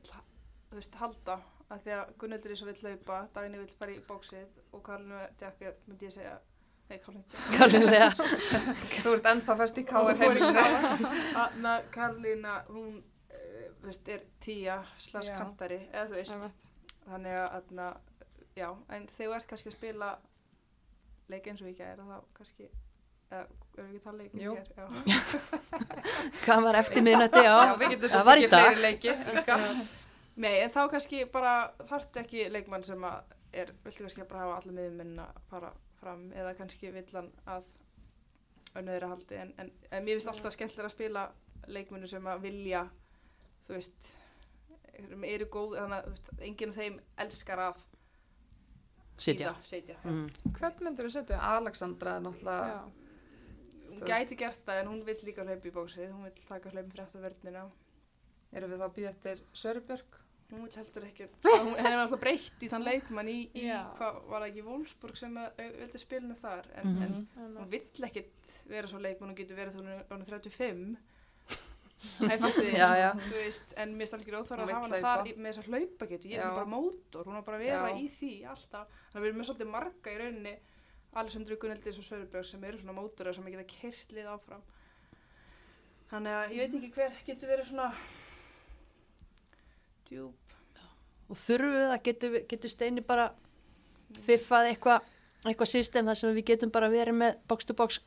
þú veist, halda. Af því að Gunnildur er svo vill laupa, Dagni vill fara í bóksið og Karlinu Jack er, myndi ég segja, nei, Karlinu *laughs* Þú ert ennþá fast í heimilinu. Anna Karlína, hún, uh, þú veist, er tíja slags kantari, eða þú veist. Þannig að, aðna, já, en þegar þú ert kannski að spila leik eins og ég gæri, þá kannski, eða, erum við ekki að tala leik Jú. *laughs* hvað var eftir minnati já, Já, við getum það svo var í ekki fleiri leiki líka Nei, en þá kannski bara þarftu ekki leikmann sem að er, viltu kannski bara hafa allir miðuminn að fara fram eða kannski vill hann að önnöðra haldi. En, en, en mér finnst alltaf skemmtilega að spila leikmennu sem að vilja þú veist eru, góð, þannig að veist, enginn af þeim elskar að sitja. mm. Hvern myndir þú setja? Alexandra er náttúrulega Já. Hún gæti gert það en hún vill líka hlaupa í bóksið, hún vill taka hlaupin fyrir eftir vörnina. Erum við þá að býða eftir Sörubjörg hún vill heldur ekki, hún hefði alltaf breytt í þann leikmann í, í hvað var það ekki Wolfsburg sem au- vildi spilinu þar en, Mhm. en Einmitt. hún vill ekkit vera svo leikmann hún getur verið þú hún er 35 Æ, fattu þið, Já, já. veist, en mér stað ekki Hún að hafa hana þar með þess að hlaupa getur, ég er bara mótor hún er bara að vera Já. í því alltaf þannig að við erum með svolítið marga í rauninni Alessandru Gunnildis og Sörubjörg sem eru svona mótorar sem geta kyrt lið áfram þannig að ég veit ekki hver getur verið svona djúb og þurfum við að getur, getur steini bara fiffað eitthvað eitthvað system þar sem við getum bara verið með box to box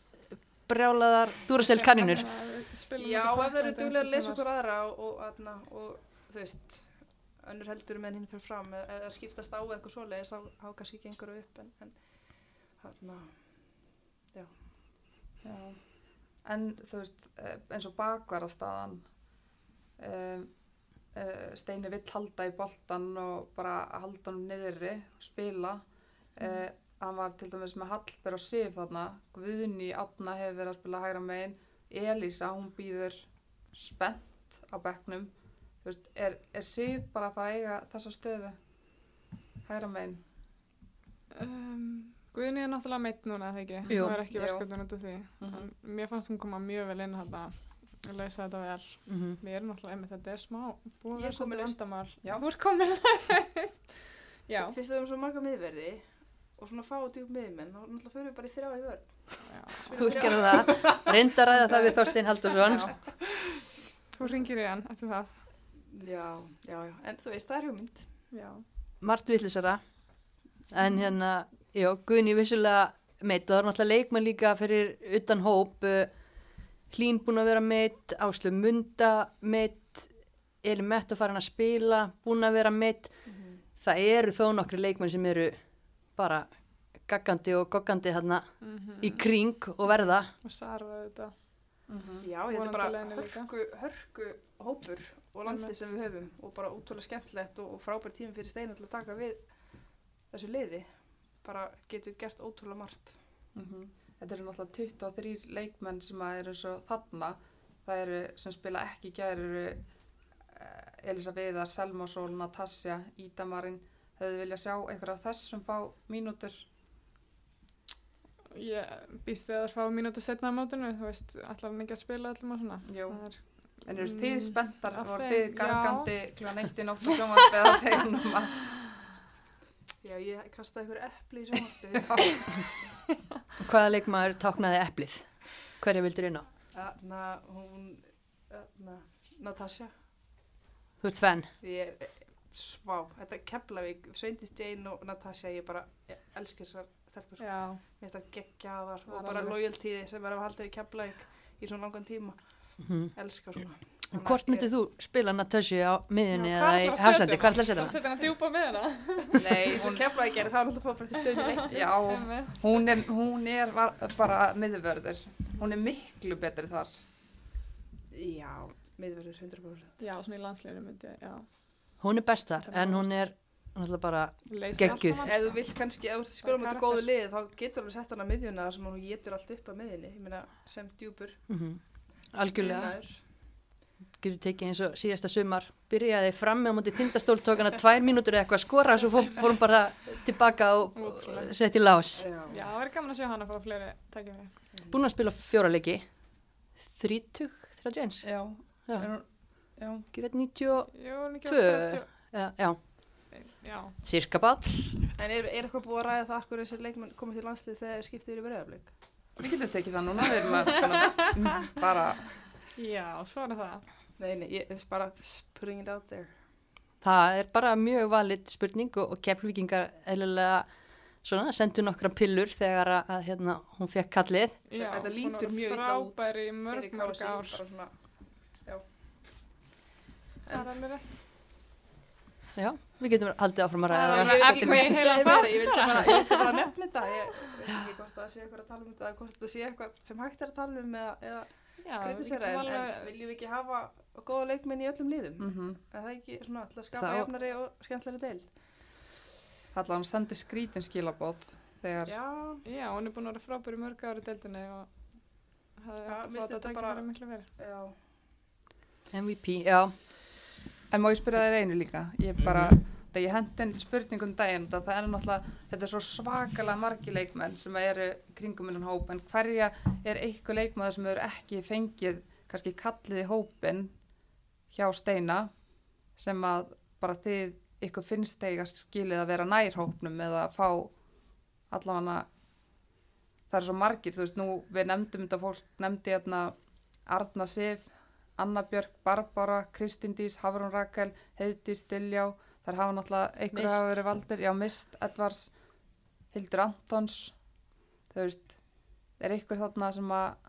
brjálaðar Duracell kaninur Já, ef þeir eru duglega að lesa okkur aðra og, og, aðna, og þú veist, önnur heldur með hinn fyrir fram eða eða skiptast á eitthvað svoleiðis þá, þá kannski gengur það upp en, en þarna, Já. En þú veist, eh, eins og bakvarastaðan um, uh, Steini vill halda í boltan og bara halda hann og spila uh, hann var til dæmis með Hallber og Sif þarna Guðni Átna hefur verið að spila hægra megin Elísa, hún býður spennt á bekknum þú veist, er, er Sif bara að fara að eiga þessa stöðu hægra megin Um, Guðni er náttúrulega meitt núna, eða ekki? Jú. Hún er ekki Jú. verkefnun út af því. Mhm. En mér fannst hún koma mjög vel inn þarna að leysa þetta vel. Mhm. Við erum náttúrulega einmitt, þetta er smá, búið að vera er svolítið vandamál. Þú ert komin. Já. Fyrst að við erum svo marga miðverði og svona fá djúb miðmenn, þá náttúrulega fyrir við bara í þrjá í vörð. Já. Þú gera það, reynda ræða það við Þorstein Haldursson. Þú ringir í hann eftir það. Já, já, já, en þú veist, það er hugmynd. Já. Margt villisara, en hérna, já, Guðni vissulega meitt, það var náttúrulega leikmann líka fyrir utan hóp, uh, Hlín búin að vera meitt, Áslu Munda meitt, Elin Metta farin að spila, búin að vera meitt, það eru þó nokkri leikmann sem eru bara gaggandi og goggandi þarna Mm í kring og verða. Og Sara þetta. Mhm. Já, þetta er bara hörku, hörku hópur og landslið sem við höfum og bara útrúlega skemmtilegt og, og frábær tími fyrir Steina til að taka við þessu liði. Bara getur gert ótrúlega margt. Þetta eru náttúrulega 23 leikmenn sem að eru svo þarna. Það eru sem spila ekki í gær eru eh, Elisa Viðar, Selma Sól, Natasja, Ída Marin. Hefðu vilja sjá einhverja af þessum fá mínútur? Ég býst við að það fá mínútu setna á mótinu, þú veist, allar hann ekki að spila öllum og svona. Jú. Það er, En eru Mm, þið spenntar, af voru þeim, þið gargandi klúan eitt í nótt og sjónvarpið að segja um að *laughs* Já, ég kastaði ykkur epli í *laughs* sjónvarpið. *laughs* Hvaða leikmaður táknaði eplið? Hverja vildur inn á? Þarna, hún, þarna, Natasja. Þú ert fenn. Ég er svá, þetta er Keflavík, Sveindis Jane og Natasja, ég bara ég elska þessar stelpur. sko. já, Mér það geggjaðar og bara loyaltíði sem er að halda í Keflavík í svona langan tíma. Mm Elska svona. Hvort myndið þú spila Natasju á miðunni eða í að setja Hvað ætlar að setja þú hana? setja hann djúpa með hana. Nei, og hún, Keflavík gerir það er náttúrulega fór bara til stöðni leik. já, hún er, hún er bara miðvörður. Hún er miklu betri þar. Já, miðverður 100%. Já, svona í landsliðinu myndi ég, já. Hún er best þar, en hún er náttúrulega bara, saman. Ef þú vilt kannski, ef þú að Bara mútið góðu lið, þá getur alveg sett hann að miðjuna þar sem hún getur allt upp að miðjunni. Ég meina, sem djúpur. mm algjörlega. Getur tekið eins og síðasta sumar, byrjaði frammi á móti tindastól, tók hana tvær mínútur eða eitthvað að skora, svo fór, fór bara tilbaka og Ótrúlega. sett í lás. Já. Já, það verður gaman að sjá hann að fá fleiri tækifæri. Búin að spila fjóra leiki, 30, 31, Já, já, er hún, já. ekki veit 90, og- Jú, er hann ekki Tvö. á 30. já, já, Já, cirka bát. En er, er eitthvað búið að ræða það akkur þessir leikmenn komið til landslið þegar þeir skiptið yfir breyðafleik? Við getum tekið það núna, við erum að bara, bara já, svo er það. Nei, nei, ég er bara putting it out there. Það er bara mjög valid spurning og, og keflvíkingar eðlilega svona sendu nokkra pillur þegar að, að hérna, hún fekk kallið. Já, þetta lítur mjög illa út Frábær í mörg, Fyrir mörg KSÍ, ár. bara svona, Það er alveg rétt. Já, við getum haldið áfram að ræða Það það. er Ég mig ekki heila það. meira, ég vildi bara, ég vildi bara *laughs* nefna þetta, ég veit ekki hvort það sé eitthvað að tala um þetta, eða hvort það sé eitthvað sem hægt er að tala um eða, kritisera, en, viljum við ekki hafa góða leikmenn í öllum liðum? mm Er það ekki svona til að skapa Þá- jafnari og skemmtilegri deil? allan hann sendir skrítin skilabóð þegar Já, já, hún er búin að vera frábær í mörg ári deildinni og það Ja, er mér að bara- bara miklu verið. já. MVP, já. En má ég spyrja þér einu líka? Ég bara, þegar ég hendi inn spurningum daginn, það það er náttúrulega, þetta er svo svakalega margi leikmenn sem eru kringum innan hóp, en hverja er eitthvað leikmaður sem eru ekki fengið, kannski kallið í hópin hjá Steina, sem að bara þið, ykkur finnst þegar skilið að vera nær hópnum eða fá allavega, það er svo margir, þú veist, nú við nefndum þetta fólk, nefndi hérna Arna Sif, Anna Björk, Barbara, Kristín Dís, Hafrún Rakel, Heiðdís Diljá, þar hafa náttúrulega einhverju Mist. hafa verið valdir, já Mist, Edvars, Hildur Antons, þú veist, er einhver þarna sem að,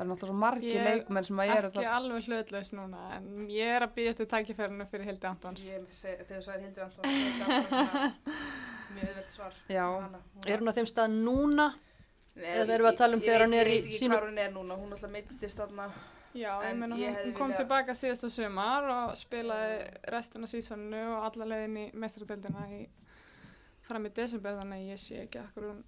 það er náttúrulega svo margi Ég er leikmenn sem að eru Ekki alveg hlutlaus núna, en ég er að býja eftir tækifærinu fyrir Hildi Antons. Ég þegar þú sagði Hildur Anton, það er bara svona *laughs* mjög auðvelt svar. Já. Hana, hún Er hún á þeim stað núna? Nei, eða erum við að tala um ég- þegar ég hún er í Ég veit ekki sínu- hvað hún er núna, hún alltaf meittist þarna. Já, ég En meina ég hún, hún kom viljað- tilbaka síðasta sumar og spilaði restina sísonu og alla leiðin í mestradeldina í fram í desember þannig að ég sé ekki akkur, hún-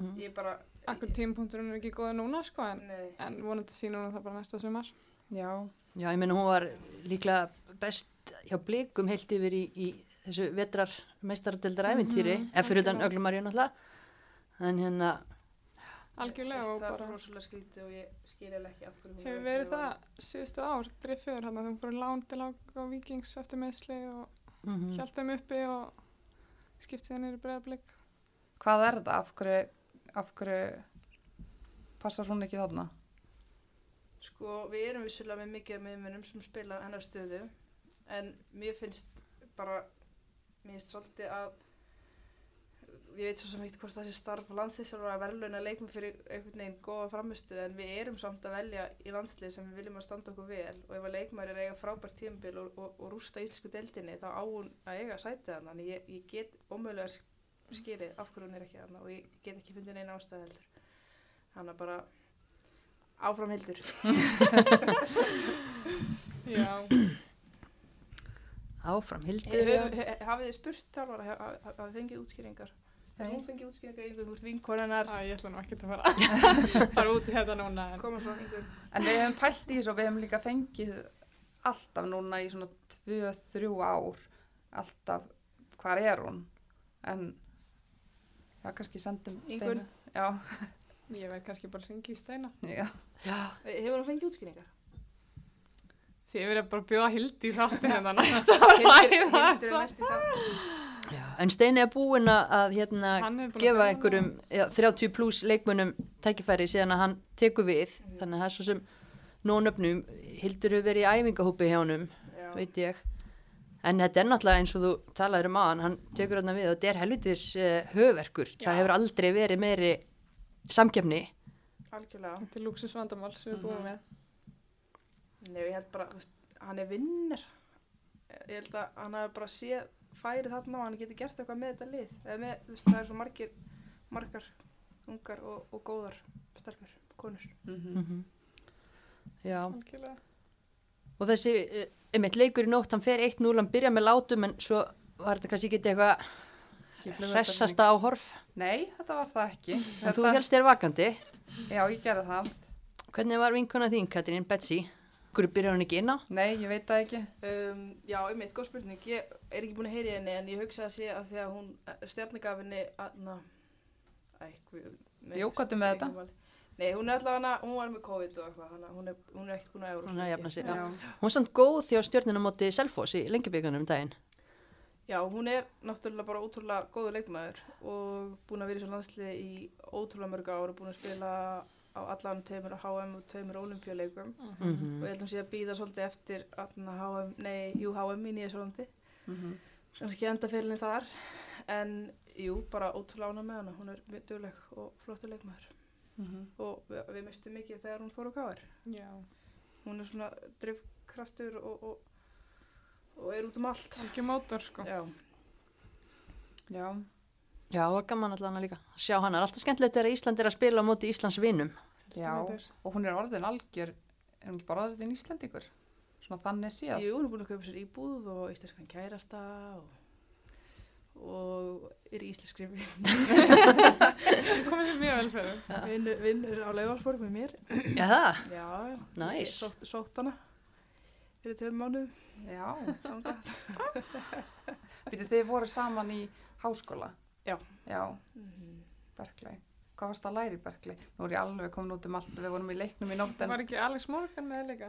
Mm. Ég bara, akkur tímapunkturinn er ekki góða núna sko en, en vonandi sína hún það bara næsta sumar. Já, Já, ég meina hún var líklega best hjá blikum heilt yfir í, í þessu vetrar meistaradeldar æfintýri, Mhm, ef fyrir utan algjörlega. öglum Marjón alltaf. en hérna, algjörlega og það er bara rosalega skrítið og ég skil eða ekki af hún hefur er verið það síðustu ár, driffur hann að þú fóru lán til á, Víkings eftir meðsli og mm hjælt þeim uppi og skipt síðan yfir bregðarblik Hvað er þetta? Af hverju, af hverju passar hún ekki þarna? Sko, við erum vissulega með mikið af miðmönnum sem spila hennar stöðu en mér finnst bara mér finnst svolítið að ég veit svo sem eitt hvort það sé starf landsliðsar að verðlauna leikmum fyrir einhvern veginn góða framistuð en við erum samt að velja í landslið sem við viljum að standa okkur vel og ef að leikmæri er eiga frábært tímabil og, og, og rústa íslensku deildinni þá á hún að eiga sætið hann þannig ég, ég get ómögulega skilið af hverju hún er ekki hann og ég get ekki fundið neina ástæð heldur. Þannig að bara áfram hildur. *laughs* Já, áfram, hef, hafið þið spurt haf- hafið þið fengið útskýringar? Nei. Hún fengið útskýringar þú ert vinkoninnar, ég ætla nú ekki að fara. *laughs* Fara út í þetta núna. En við hefum pælt í þessu og við hefum líka fengið alltaf núna í svona 2-3 ár alltaf hvar er hún? En já, kannski sendum Ingunn. Steinu. Já, ég verð kannski bara að ringi í steina já, já, Hefur hún fengið útskýringar? þið verður bara að bjóða hildi í þáttin þetta *laughs* næsta Hildur ræða Hildur er næst í þátt. já, en Steini er búinn að að, hérna, Hann er gefa einhverjum já, 30 pluss leikmönnum tækifæri síðan að hann tekur við þannig að það er svo sem nónöfnum Hildur hefur verið í æfingahúpi hjá honum Já. veit ég en þetta er náttúrulega eins og þú talaður um aðan hann tekur hann við og þetta er helvitis uh, höfverkur Já. það hefur aldrei verið meiri samkefni Algjörlega. Þetta er lúksus vandamál sem við búum við. Nei, ég held bara, hann er vinnur. Ég held að hann hafi bara séð færi þarna og hann geti gert eitthvað með þetta lið. Eða með, þú veist, það er svo margir, margar, ungar og, og góðar stelpur, konur. mm mm já Algjörlega. Og þessi, eh, einmitt leikur í nótt hann fer 1-0, hann byrja með látum en svo var þetta kannski ekki eitthvað hressasta á horf Nei, þetta var það ekki. en þú helst þér vakandi Já, ég gerði það. hvernig var vinkona þín, Katrín, Betsy hverju byrjar hann ekki inn á? Nei, ég veit það ekki. Um, já, einmitt, góð spurning. Ég er ekki búin að heyri henni en ég hugsa að sé að því að hún að, guð, nei, Jú, hvað er með máli. Nei, hún er allavega hún var með COVID og eitthvað, hana, hún er, hún er ekkert búin að Hún er að jafna sig, Já. Hún er samt góð því á stjörnina móti Selfoss í lengjabíkanum um daginn. Já, hún er náttúrulega bara ótrúlega góður leikmaður og búin að vera í svo landsliði í ótrúlega mörg ár og búin að spila á allan tveimur HM og tveimur olimpíuleikum Mm og ég held að hún sé að býða svolítið eftir HM, nei, jú, HM í Nýjasólandi Mhm. kannski enda fyrirlin þar. En jú, bara ótrúlega ána með hana. Hún er mjög dugleg og flottur leikmaður Mhm. og við, við mistum mikið þegar hún fór á káar Já. hún er svona drifkraftur og, og, og er út um allt Algjör mótor, sko. Já, Já, Já, það var gaman allan að líka að sjá hana. Er alltaf skemmtilegt þegar Ísland er að spila á móti Íslands vinum. já. Og hún er orðin algjör, er hún ekki bara orðin Íslandingur? Svona þannig séð. jú, hún er búin að kaupa sér íbúð og íslenskan kærasta og, og er í íslenskri vinn *laughs* Komið sér mjög vel fyrir. vinnur, vinnur á laugarsborg með mér Já, það? Já, já. Nice. Ég Sótt, sótt hana fyrir tveim mánuðum. Já. Býtu þið voru saman í háskóla? Já. Já, Mhm. Berkeley. Hvað varst að læra í Berkeley? Nú er ég alveg komin út um allt við vorum í leiknum í nótt Það en var ekki Alex Morgan með líka.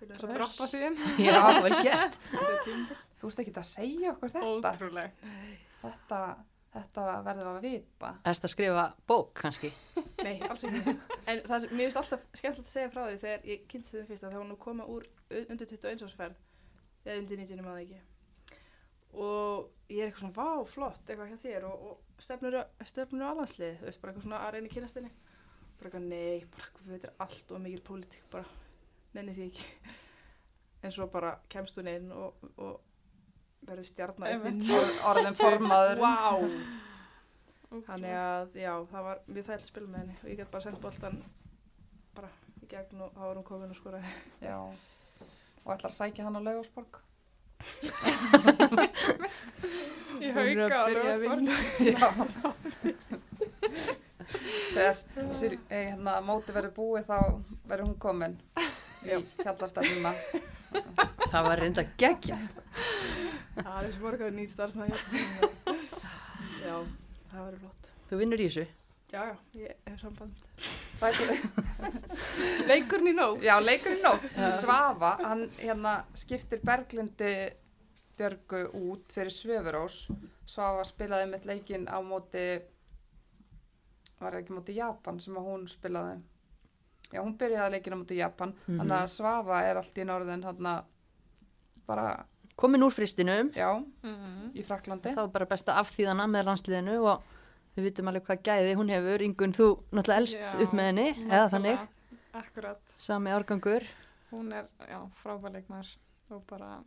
Það svo droppa því inn. *laughs* Já, vel gert. *laughs* þú veist ekki að segja okkur þetta. Ótrúleg. Þetta, þetta verðum við að vita. Erst að skrifa bók, kannski? *laughs* Nei, alls ekki. En það sem, mér finnst alltaf skemmtilegt að segja frá því þegar ég kynnti þeim fyrst að það var nú koma úr undir 21 ársferð eða undir 19 maður ekki. Og ég er eitthvað svona, vá, flott, eitthvað hjá þér og, og stefnur, stefnur á alhanslið, þú veist, bara eitthvað svona að reyna að kynast henni. Bara eitthvað, nei, bara eitthvað, þetta er allt og mikil pólitík, bara, nenni því ekki. *laughs* En svo bara kemst hún inn og, og verður stjarnar Einmitt. Orð- Orðin formaður. *laughs* Vá! Ótrúleg. Þannig að, já, það var mjög þægilt að spila með henni og ég gæti bara sendt boltan bara í gegn og þá var hún komin og skoraði. *laughs* Já. Og ætlar að sækja hann á Laugásborg. Í byrja að vinna. Þegar sér, hérna, móti verður búið þá verður hún komin í hjallastefnuna. Það var reynda geggja. Það er svo morgun ný starfsmæði. Já, það verður flott. þú vinnur í þessu. Já, já, ég samband. Er Leikurinn í nóg. Já, leikurinn nótt. Já. Svafa, hann hérna skiptir Berglindi Björgu út fyrir Svöfurós. Svafa spilaði með leikinn á móti, var ekki móti Japan sem að hún spilaði. Já, hún byrjaði leikinn á móti Japan. Mhm. Þannig að Svafa er allt í norðin hérna bara, Komin úr fristinum, já, Mhm. í Fraklandi. þá er bara best að afþýðana með landsliðinu og við vitum alveg hvað gæði hún hefur. Ingun, þú náttúrulega elst Já, upp með henni, eða þannig. Akkurat. sami árgangur. Hún er, já, frábæleikmar og bara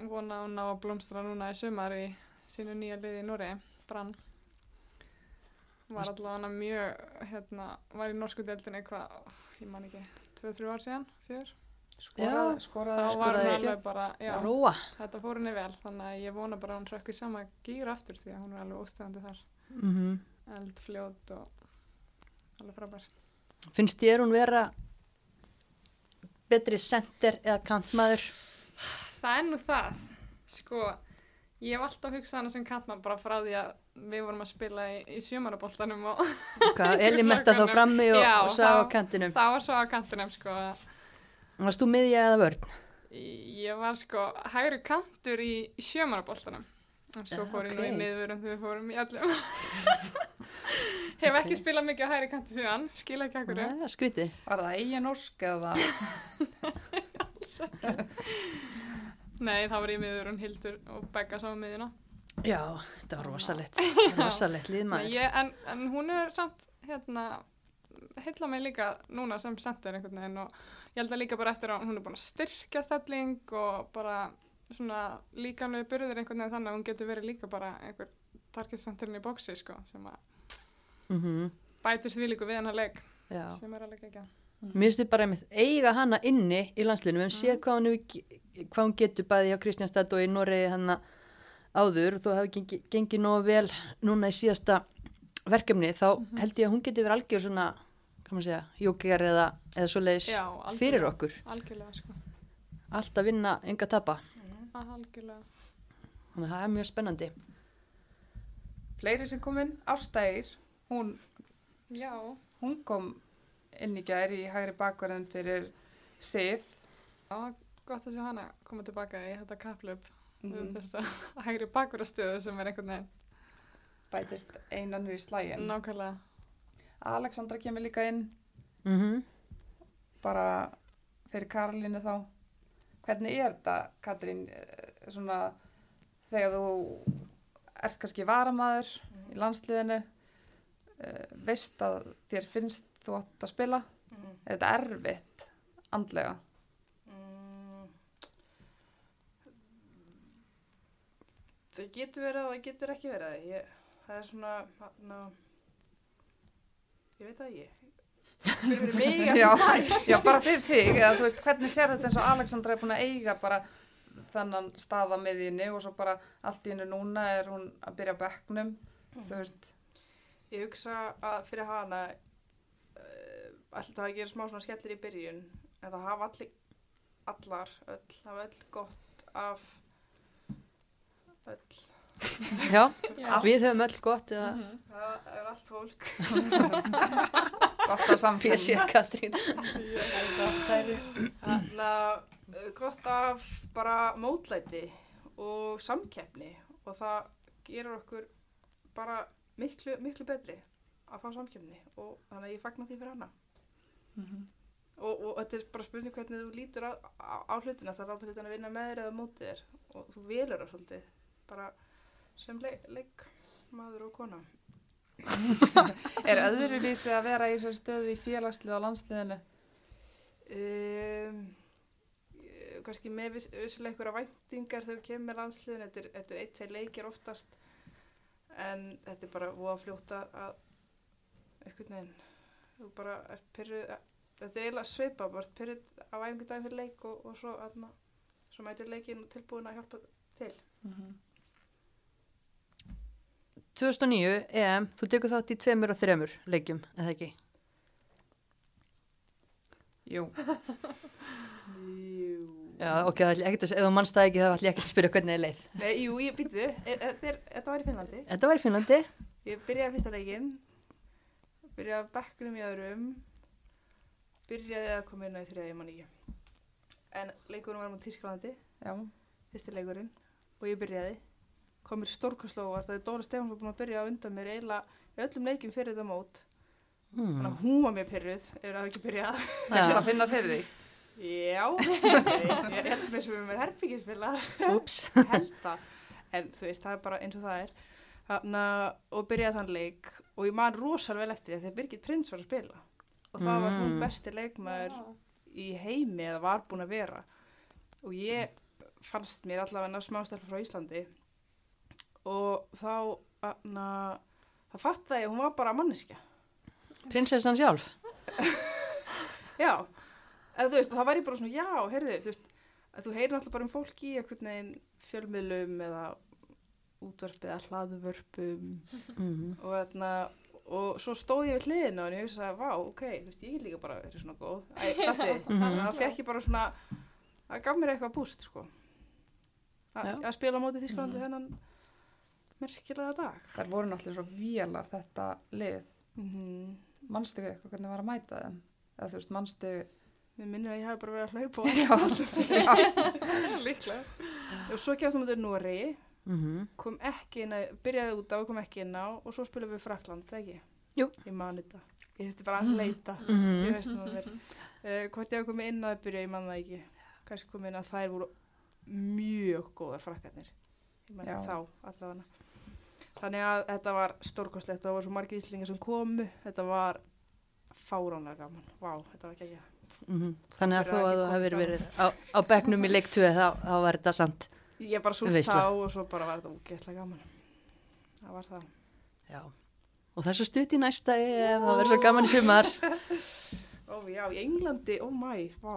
vona að hún ná að blómstra núna í sumar í sínu nýja liði í Núri, Brann. Var allavega mjög, hérna, var í norsku deildinni eitthvað, ég man ekki, 2-3 ár síðan, 4. Skoraði, Þá skoraði, var hún skoraði alveg bara, já, Róa. þetta fór henni vel, þannig að ég vona bara að hún hrökk í sama gýr aftur því að hún er alveg óstöðandi þar. Mm Eldfljót og alveg frábær. Finnst þér hún vera betri sender eða kantmaður? Það er nú það, sko, ég hef alltaf hugsað hana sem kantmann bara frá því að við vorum að spila í, í sjömaraboltanum og Hvað, Eli metta þá frammi og, Já, og sá á þá- kantinum. það var svo á kantinum, sko, Varst þú miðja eða vörn? ég var sko hægri kantur í, sjömaraboltanum. En svo Já, fór ég nú í ok. miðvörun þegar við fórum í allum. *laughs* hef ekki spilað mikið á hægri kanti síðan, skila ekki akkur. Nei, skrítið. var það eigin orsk eða? *laughs* Nei, þá var ég í miðvörun Hildur og Begga sá miðjuna. Já, þetta var *laughs* Nei, liðmaður. Ég, en, en hún er samt hérna heilla mig líka núna sem sendir einhvern veginn og ég held að líka bara eftir að hún er búin að styrkja stelling og bara svona líkanlega burðir einhvern veginn þannig að hún getur verið líka bara einhver targetsenturinn í bóksi sko sem að Mm bætir því líku við hennar leik Já. sem er alveg ekki Mér finnst þið bara einmitt eiga hana inni í landslinu. Við hefum séð hvað hún, hefur hvað hún getur bæði á Kristjánstad og í Noregi hann áður. Þú hefur gengið, gengið nógu vel núna í síðasta verkefni. Þá held ég að hún getur verið algjör svona, hvað maður segja, jókjar eða, eða svoleiðis Já, fyrir okkur. algjörlega sko Allt að vinna, enga tapa. algjörlega Þannig að það er mjög spennandi. Fleiri sem kom inn, Ástægir, hún, Já, hún kom inn í gær í hægri bakverðin fyrir Sif. það var gott að sjá hana koma tilbaka í þetta kaplöp um Mhm. þess að *laughs* hægri bakverðastöðu sem er einhvern veginn Bætist einanur í slægin. nákvæmlega Alexandra kemur líka inn, Mm bara fyrir Karolínu þá. Hvernig er þetta, Katrín, eh, svona þegar þú ert kannski varamaður í landsliðinu, uh, veist að þér finnst þú átt að spila? Mm. Er þetta erfitt andlega? Mm. Það getur verið og það getur ekki verið. Ég, það er svona, ná, ég veit það ekki. Spyrir mig *laughs* að Já, já, bara fyrir þig, eða veist, hvernig sér þetta eins og Alexandra er búin að eiga bara þennan stað á miðjunni og svo bara allt í hennu núna er hún að byrja á bekknum, þú veist, Ég hugsa að fyrir hana alltaf að gera smá svona skellir í byrjun en það hafa allir, allar, öll, hafa öll gott af öll. Já, Já. við höfum öll gott eða Mhm. Það er allt fólk. *laughs* gott samfélagi. PC Katrín. Þannig að uh, gott af bara mótlæti og samkeppni og það gerur okkur bara miklu, miklu betri að fá samkeppni og þannig að ég fagna því fyrir hana. Mhm. Og, og þetta er bara spurning hvernig þú lítur á, á, á hlutina, það er alltaf hlutin að vinna með þér eða mótið þér og þú velur það svolítið bara sem leik, leik maður og kona. *laughs* Er öðruvísi að vera í þessari stöðu í félagslið á landsliðinu? Um, eh, kannski með viss, vissilega einhverja væntingar þegar við kemur með landsliðin, þetta er, eitt, tveir leikir oftast en þetta er bara voða fljóta að einhvern veginn þú bara er pyrruð þetta er eiginlega svipa, bara ert pyrruð á æfingu daginn fyrir leik og, og svo, aðna, svo mætir leikin tilbúin að hjálpa til. 2009 EM, þú tekur þátt í tveimur og þremur leikjum, eða ekki? Jú, *laughs* Jú. Já, ok, það ætla ekkert að, ef þú mannst það ekki þá ætla ég ekkert að spyrja hvernig þið leið. Nei, jú, ég býtu, þetta er- þetta var í Finnlandi. Þetta var í Finnlandi, Ég byrjaði fyrsta leikinn, byrjaði að bekknum í öðrum, byrjaði að koma inn á í þriða, ég man ekki. En leikurinn var mútið Tísklandi, Já, fyrsti leikurinn, og ég byrjaði. Kom mér stórkastlóvar, það er Dóra Stefán var búin að byrja á undan mér eiginlega í öllum leikjum fyrir þetta mót. Þannig Mm. að hún var mér pyrruð, ef það ekki byrjað. fyrst Já. að finna fyrir því. Já, ég held með sem við með herbyggisfélag. Úps. held það en þú veist, það er bara eins og það er Þarna, og byrjaði þann leik og ég man rosal vel eftir því að þegar Birgit Prins var að spila. Og það var hún Mm. besti leikmaður í heimi eða var búin að vera. Og ég fannst mér allavega smástelpa frá Íslandi. Og þá þarna, það fattaði ég að hún var bara manneskja. Prinsessan sjálf. *laughs* já, eða þú veist, það var ég bara svona já, heyrðu, þú veist að þú heyrir alltaf bara um fólk í einhvern veginn fjölmiðlum eða útvarpið eða hlaðvörpum Mm. og þarna og svo stóð ég við hliðina og ég hugsa að vá, ok, veist, ég get líka bara verið svona góð Æ, *laughs* Mhm. þannig að það fekk ég bara svona það gaf mér eitthvað búst, sko að spila á móti Þísklandi þennan merkilega dag Þær voru náttúrulega svo vélar þetta lið. mm -hmm. Manstu eitthvað hvernig var að mæta þeim? Eða þú veist, manstu... mér minnir að ég hafi bara verið að hlaupa *laughs* *laughs* líklega og svo kjátt á móti Nóri Mm kom ekki inn að, byrjaði út á og kom ekki inn á og svo spilum við Frakland, það ekki? Jú. Ég man þetta. Ég þurfti bara að leita. Mhm. Ég veist nú að vera. Uh, hvort ég hafa komið inn að byrja, ég man það ekki. Kannski komið inn að þær voru mjög góðar frakkarnir. Ég man þá allavega. Þannig að þetta var stórkostlegt. Það voru svo margir íslingar sem komu. Þetta var fáránlega gaman. Vá, þetta var ekki -hmm. Þannig að þó að ekki þú hefur verið á, á bekknum í leik 2 þá, þá var þetta sant. Ég bara súlt Veisla. á og svo bara var þetta ógeðslega gaman. Það var það. Já. Og það er svo stutt í næsta ef það verður svo gaman í sumar. Ó já, í Englandi, ó mæ, vá.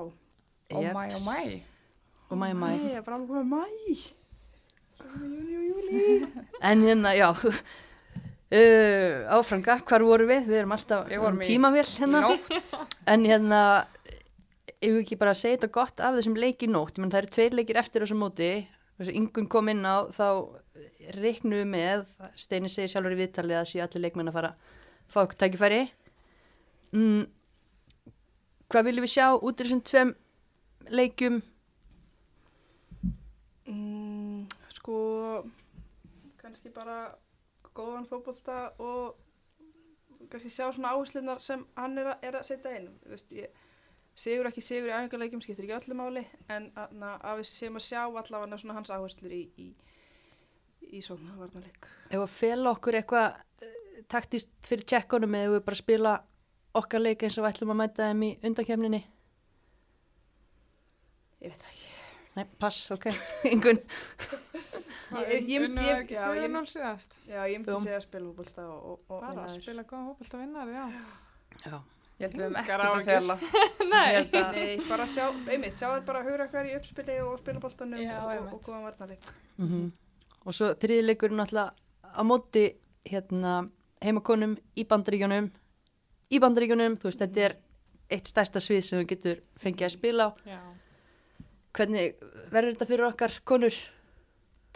ó mæ, ó mæ. Og mæ, mæ. Ég er bara alveg komið mæ. Júni og júli. *laughs* En hérna, já, *laughs* uh, áfranga, hvar voru við? Við erum alltaf um tímavél hérna. En hérna, ef við ekki bara segja þetta gott af þessum leiki nótt, menn það eru tveir leikir eftir þessu móti, yngun kom inn á, þá reiknum við með, Steini segir sjálfur í viðtalið að séu allir leikmenn að fara fá okkur tækifæri. Mm, hvað viljum við sjá út í þessum tveim leikjum? Mm, sko, kannski bara góðan fótbolta og kannski sjá svona áherslunar sem hann er að, er að setja inn. Þú Veist, ég, sigur ekki sigur í æfingarleikjum skiptir ekki öllu máli en na, að við séum að sjá allavega svona hans áherslur í, í, í svona varnarleik. Ef að fela okkur eitthvað eh, taktist fyrir tjekkunum eða við bara spila okkar leik eins og við ætlum að mæta þeim í undakefninni? Ég veit ekki. Nei, pass, ok, *laughs* yngun. Ég- ég- ég- Unnu ég- ekki já, ég- 4-0 síðast. Já, ég myndi segja að spila fótbolta og, og, og Bara vinna að spila góða hópalt að vinna já. Já. Ég held við höfum Engar ekkert að fela. *laughs* Nei. Að, Nei, bara sjá, einmitt, sjá þér bara að hugra hver í uppspili og spila boltanum Já, og, og, góðan varnarleik. Mm Og svo þriðleikurinn náttúrulega á móti hérna, heimakonum í bandaríkjunum. Í bandaríkjunum, þú veist, þetta er eitt stærsta svið sem þú getur fengið að spila á. Já. Hvernig verður þetta fyrir okkar konur?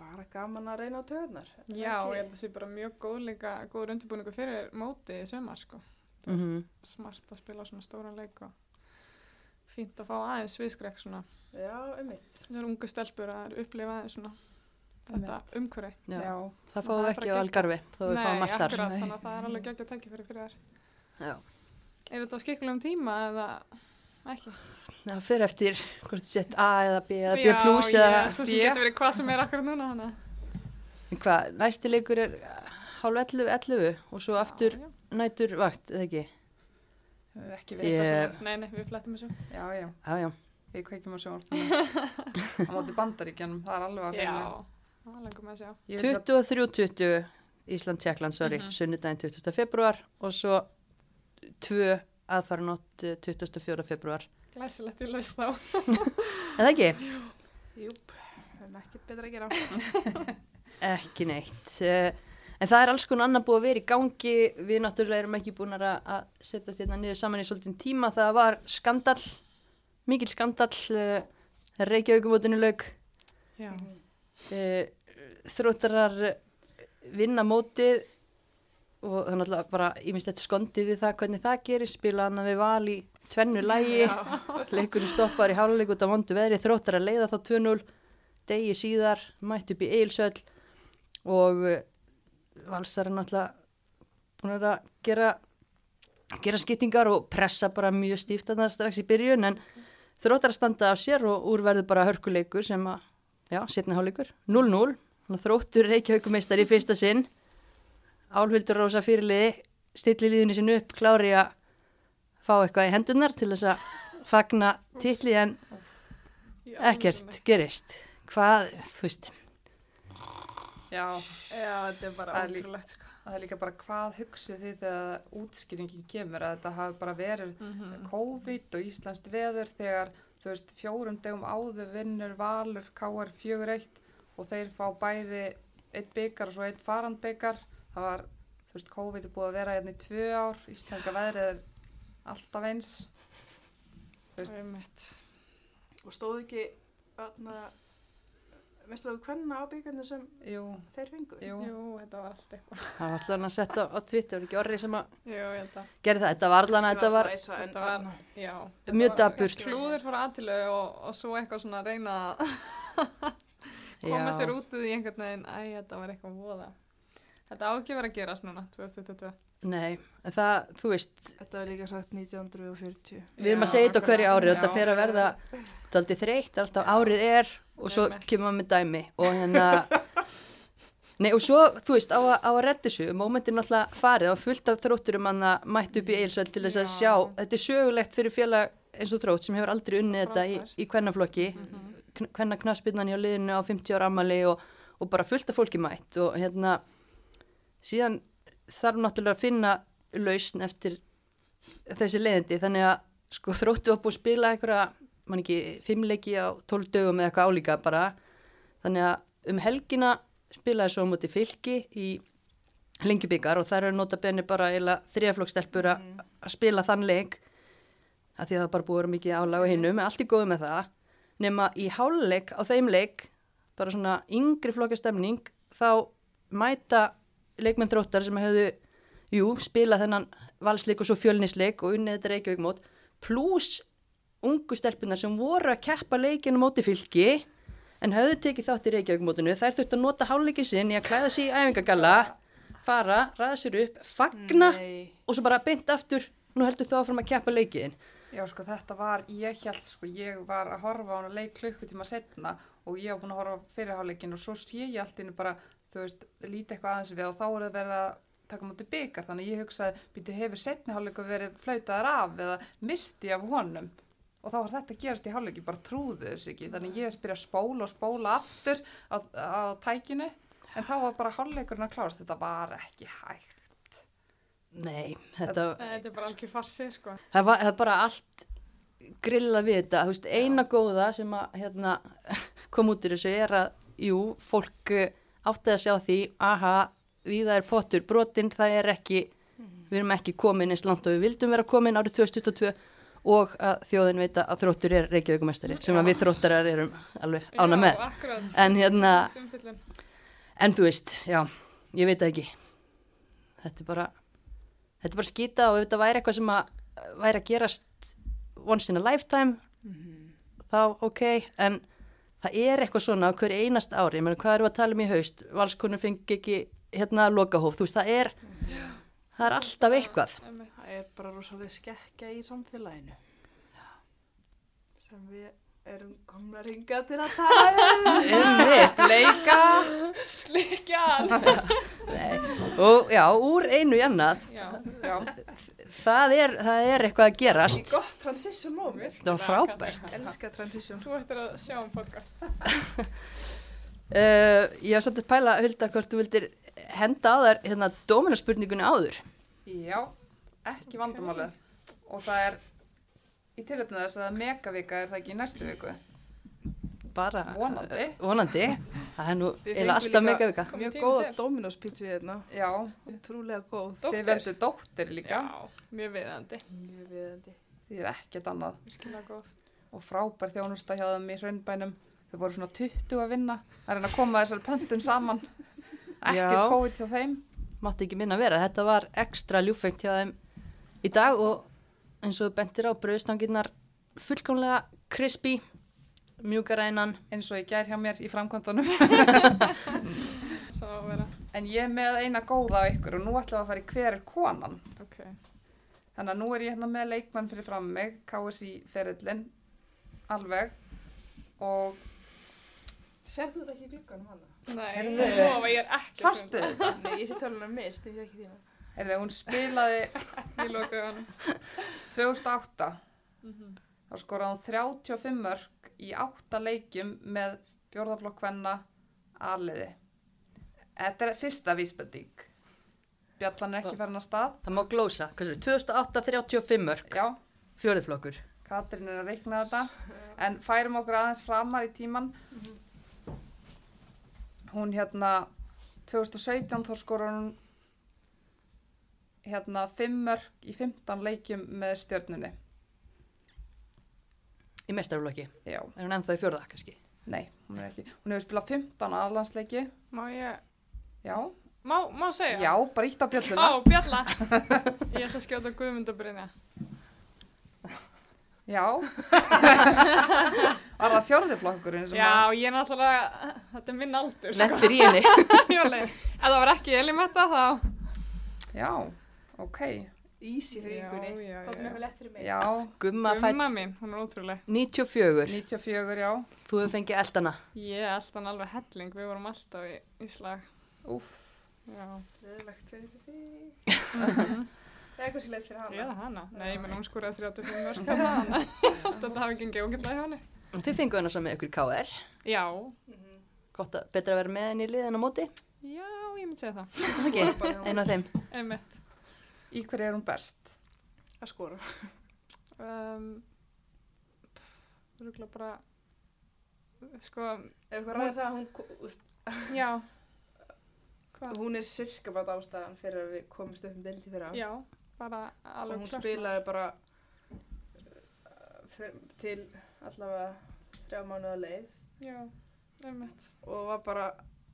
Bara gaman að reyna á töðunar. Já, ég held að það sé bara mjög góð líka, góður undirbúningu fyrir móti í sömar, sko. Mm Smart að spila svona stóran leik og fínt að fá aðeins sviðskrekk svona. Já, einmitt. Það er ungu stelpur að upplifa aðeins svona þetta umhverfi. Já. já, Það fáum við ekki á Algarvi, þó við fáum margt þar. akkurat, Nei. þannig að það er alveg geggjað tækifæri fyrir þær. Já. Er þetta á skikkulegum tíma eða ekki? Það fyrir eftir hvort þú sett A eða B eða B Já, plus já, eða svo sem getur verið hvað sem er akkurat núna hana. hvað, næsti leikur er hálf 11, 11 og svo aftur Já, nætur vakt, eða ekki? við ekki Ég- já. það. Nei, nei, við flettum þessu. Já, já, Já, já. við kveikjum á sjónvarpinu. Á móti bandaríkjanum, það er alveg að Já, það að sjá. Ég vil að 23.20 Ísland, Tjekkland, sorry, Mhm. sunnudaginn 20. februar og svo 2 aðfaranótt eh, 24. februar. Glæsilegt í laust þá. Eða ekki? Júp, það er ekkert betra að gera. *laughs* Ekki neitt. Eh, En það er alls konar annar búið að vera í gangi. Við náttúrulega erum ekki búin að að setjast hérna niður saman í svolítinn tíma. Það var skandall, mikil skandall, uh, Reykjavíkumótinu lauk. Já. Uh, þróttarar vinna mótið og það er náttúrulega bara ímislegt skondið við það hvernig það gerir spila hann við val í tvennu lægi leikurinn stoppar í háluleik út af vondu veðri þróttar að leiða þá 2-0 degi síðar, mætt upp í Eilsöll og uh, valsar er náttúrulega búin að gera gera skiptingar og pressa bara mjög stíft að það strax í byrjun en þróttar að standa á sér og úrverðu bara hörkuleikur sem að, já, setna háleikur 0-0, þannig að þróttur reykjaukumeistar í fyrsta sinn. Álvildur Rósa fyrirliði stilli líðinni sinu upp, klári að fá eitthvað í hendunar til þess að fagna titli en ekkert gerist. Hvað, þú veist Já, Já, þetta er bara Það er ótrúlegt sko. það er líka bara hvað hugsið þið þegar útskýringin kemur að þetta hafi bara verið Mhm. COVID og Íslands veður þegar þú veist fjórum degum áður vinnur Valur KR 4-1 og þeir fá bæði eitt byggar og svo eitt farandbyggar það var, þú veist, COVID er búið að vera hérna í tvö ár, Íslandska veðrið er alltaf eins veist- Einmitt. Og stóð ekki aðna, mestraðu hvenna á byggarnir sem Jú, þeir fengu? jú, Jú, þetta var allt eitthvað. það var allan að setja á Twitter, var ekki orri sem að gera það, þetta var allan að þetta var Þetta var, já. þetta Mjög var dapurt. Klúður fór aðtilu og, og svo eitthvað svona að reyna að *laughs* koma Já. sér út úr því einhvern veginn. Æ, þetta var eitthvað voða. Þetta á ekki verið að gerast núna, 2022. Nei, en það, þú veist, Þetta var líka sagt 1940. við erum að segja þetta hverju ári og Já. þetta fer að verða daldið þreytt, alltaf árið er og svo kemur maður með dæmi og hérna *laughs* Nei og svo, þú veist, á, á að redda þessu, momentin náttúrulega farið og fullt af þrótturum hann að mættu upp í eilsvæl til þess að Já. sjá, þetta er sögulegt fyrir félag eins og þrótt sem hefur aldrei unnið þetta í, í kvennaflokki, mm kvenna knaspinnan hjá liðinu á 50 ára ammali og, og bara fullt af fólki mætt og hérna, síðan þarf náttúrulega að finna lausn eftir þessi leiðindi. Þannig að sko þróttu búið að spila einhverja, mann ekki, fimmleiki á 12 dögum eða eitthvað álíka bara. Þannig að um helgina spilaði svo móti fylki í lengjubikar og þær eru nota benni bara eila þriðaflokkstelpur að að spila þann leik. Að því að það bara búið mikið álag á hinnum, allt í góðu með það. Nema í háluleik á þeim leik bara svona yngri flokkastemning þá mæta leikmenn þróttar sem hefðu jú, spila þennan valsleik og svo fjölnisleik og unnið þetta Reykjavík mót pluss ungu stelpunar sem voru að keppa leikinu móti fylki en höfðu tekið þátt í Reykjavík mótinu þær þurftu að nota háluleikin sinn í að klæða sig í æfingagalla fara, ræða sér upp, fagna Nei. og svo bara beint aftur nú heldur þú áfram að keppa leikiðin Já, sko, þetta var, ég held, sko, ég var að horfa á hana leik klukkutíma setna og ég var búin að horfa á fyrirháleikin og svo sé ég allt innu bara, þú veist, líti eitthvað aðeins við og þá er það verið að taka mútið byggar, þannig að ég hugsaði, býtu, hefur setni hálfleiku verið flautaðar af eða misti af honum og þá var þetta að gerast í hálfleiki, bara trúðu þessu ekki, þannig ég spyrja að spóla og spóla aftur á, á tækinu, en þá var bara hálfleikurinn að klárast, þetta var ekki hægt. nei, þetta, Þetta er bara algjör farsi, sko. það var það er bara allt grillað við þetta, veist, eina góða sem að hérna, *laughs* kom út í þessu er að, jú, fólk eh, átti að sjá því, aha, við það er pottur brotinn, það er ekki, við erum ekki komin eins langt og við vildum vera komin árið 2022 og að þjóðin veit að þróttur er Reykjavíkumestari, sem að við þróttarar erum alveg ána með. Já, akkurat. En hérna, en þú veist, já, ég veit ekki. Þetta er bara, þetta er bara skýta og ef þetta væri eitthvað sem að væri að gerast once in a lifetime, þá ok, en það er eitthvað svona á hverju einast ári, ég meina hvað við að tala um í haust, valskonur fengi ekki hérna lokahóf, þú veist, það er, það er alltaf eitthvað. Það er bara rosalega skekkja í samfélaginu. Sem við erum komna að ringa til að tala um. Við, Leika! Slikjan! Nei. og já, úr einu í annað, Já, Já, það er, það er eitthvað að gerast. gott transition moment. Það var frábært. Elska transition. þú ættir að sjá um podcast. Uh, *laughs* ég var samt að pæla, Hulda, hvort þú vildir henda á þær hérna dóminaspurningunni áður. Já, ekki vandamálið. Og það er í tilöfnið þess að megavika er það ekki í næstu viku. Bara. Vonandi. Uh, vonandi. Það er nú alltaf líka- mega vika. Komið Mjög góða. Dominos pizza við hérna. Já, Trúlega góð. þið Dóttir. veldu dóttir líka. Já, mjög viðandi. Þið er ekkert annað. Og frábær þjónusta hjá þeim í hraunbænum. Þau voru svona 20 að vinna. Það er að koma þessar pöntun saman. Ekkert. COVID hjá þeim. mátti ekki minna vera. Þetta var ekstra ljúfengt hjá þeim í dag og eins og bentir á brauðstangirnar fullkomlega crispy, mjúkarænan. eins og ég gær hjá mér í framkvæmdunum. *laughs* Svo að vera, En ég er með eina góða á ykkur og nú ætlum við að fara í hver er konan. ok. Þannig að nú er ég hérna með leikmann fyrir fram mig, KSI ferillin, alveg. Og Sérðu þetta ekki í glugganum hana? Nei, lofa, ég er ekki sástu þetta? Nei, ég sé tölunum mist, ég sé ekki þína. Heyrðu, hún spilaði Ég loka hann. 2008. Þá skoraði hún 35 mörg í 8 leikjum með fjórðaflokk hvenna aðliði. Þetta er fyrsta vísbending. Bjallan er ekki farin að stað. Það má glósa. Hvað sér, 2008 35 mörg, Já, fjóðiflokkur. Katrín er að reikna þetta. En færum okkur aðeins framar í tíman. Hún hérna 2017 þá skoraði hún hérna 5 mörg í 15 leikjum með stjörnunni. Í mestarflokki. Já, Er hún ennþá í fjórða, kannski? nei, hún er ekki. Hún hefur spilað 15 aðlandsleiki. Má ég, Já, má, má segja? já, bara ítt á bjölluna. Ó, bjalla. Ég ætla að skjóta Guðmundabrynja. Já. *laughs* Var það fjórðiflokkurinn sem Já, ég er náttúrulega, þetta er minn aldur, sko. Lendir í henni. *laughs* Jóli. Ef það var ekki Elimetta þá... að... Já, ok. Já, já, já. Hvað með eitthvað lett fyrir mig? Já, Gumma Gumma fætt mín, hún er ótrúleg. 94. 94, já. Þú hefur fengið eldana. Ég er alltaf alveg helling, við vorum alltaf í, í slag. Úff. Já. Leðilegt fyrir því. *laughs* Það er eitthvað lett fyrir hana. Eða hana. Nei, ég menn hún skoraði 35 mörg hana. Þetta hafi gengið ógætlega hjá henni. Þið fenguð hennar svo með ykkur KR. Já. Mhm. Gott að betra að vera með henni í liðin á móti. Já, ég myndi segja það. Er ekki, einu af þeim. Í hverju er hún best? Að skora. Um, Rúgla bara, sko, Ef eitthvað ræði það að hún, úst, já. Hvað? hún er *laughs* sirka bara ástæðan fyrir að við komumst upp um dildi fyrir á. Já, bara Og alveg hún spilaði bara uh, fyr- til allavega þrjá mánuða leið Já, einmitt. og var bara,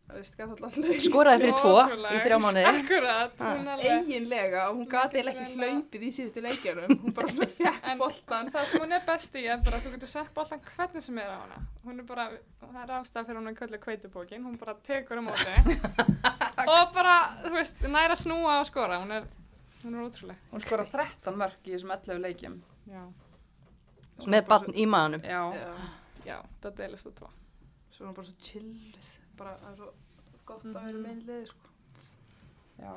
Skoraði fyrir tvo í þrjá mánuði. Akkurat, hún alveg. Eiginlega og hún gati ekki hlaupið í síðustu leikjunum. Hún bara En- boltan. Það sem hún er best í er bara þú getur sett boltan hvernig sem er á hana. Hún er bara, það er ástæða fyrir hún að köllu kveitubókin, hún bara tekur um móti *laughs* og bara, þú veist, næra snúa og skora, hún er, hún er ótrúleg. Hún skoraði 13 mörg í þessum 11 leikjum. Já, Með barn í maðanum. Já. Já, já, það deilist á tvo. svo er hún bara svo chilluð. Bara, það er svo gott að vera Mhm. með einn liði, sko. Já,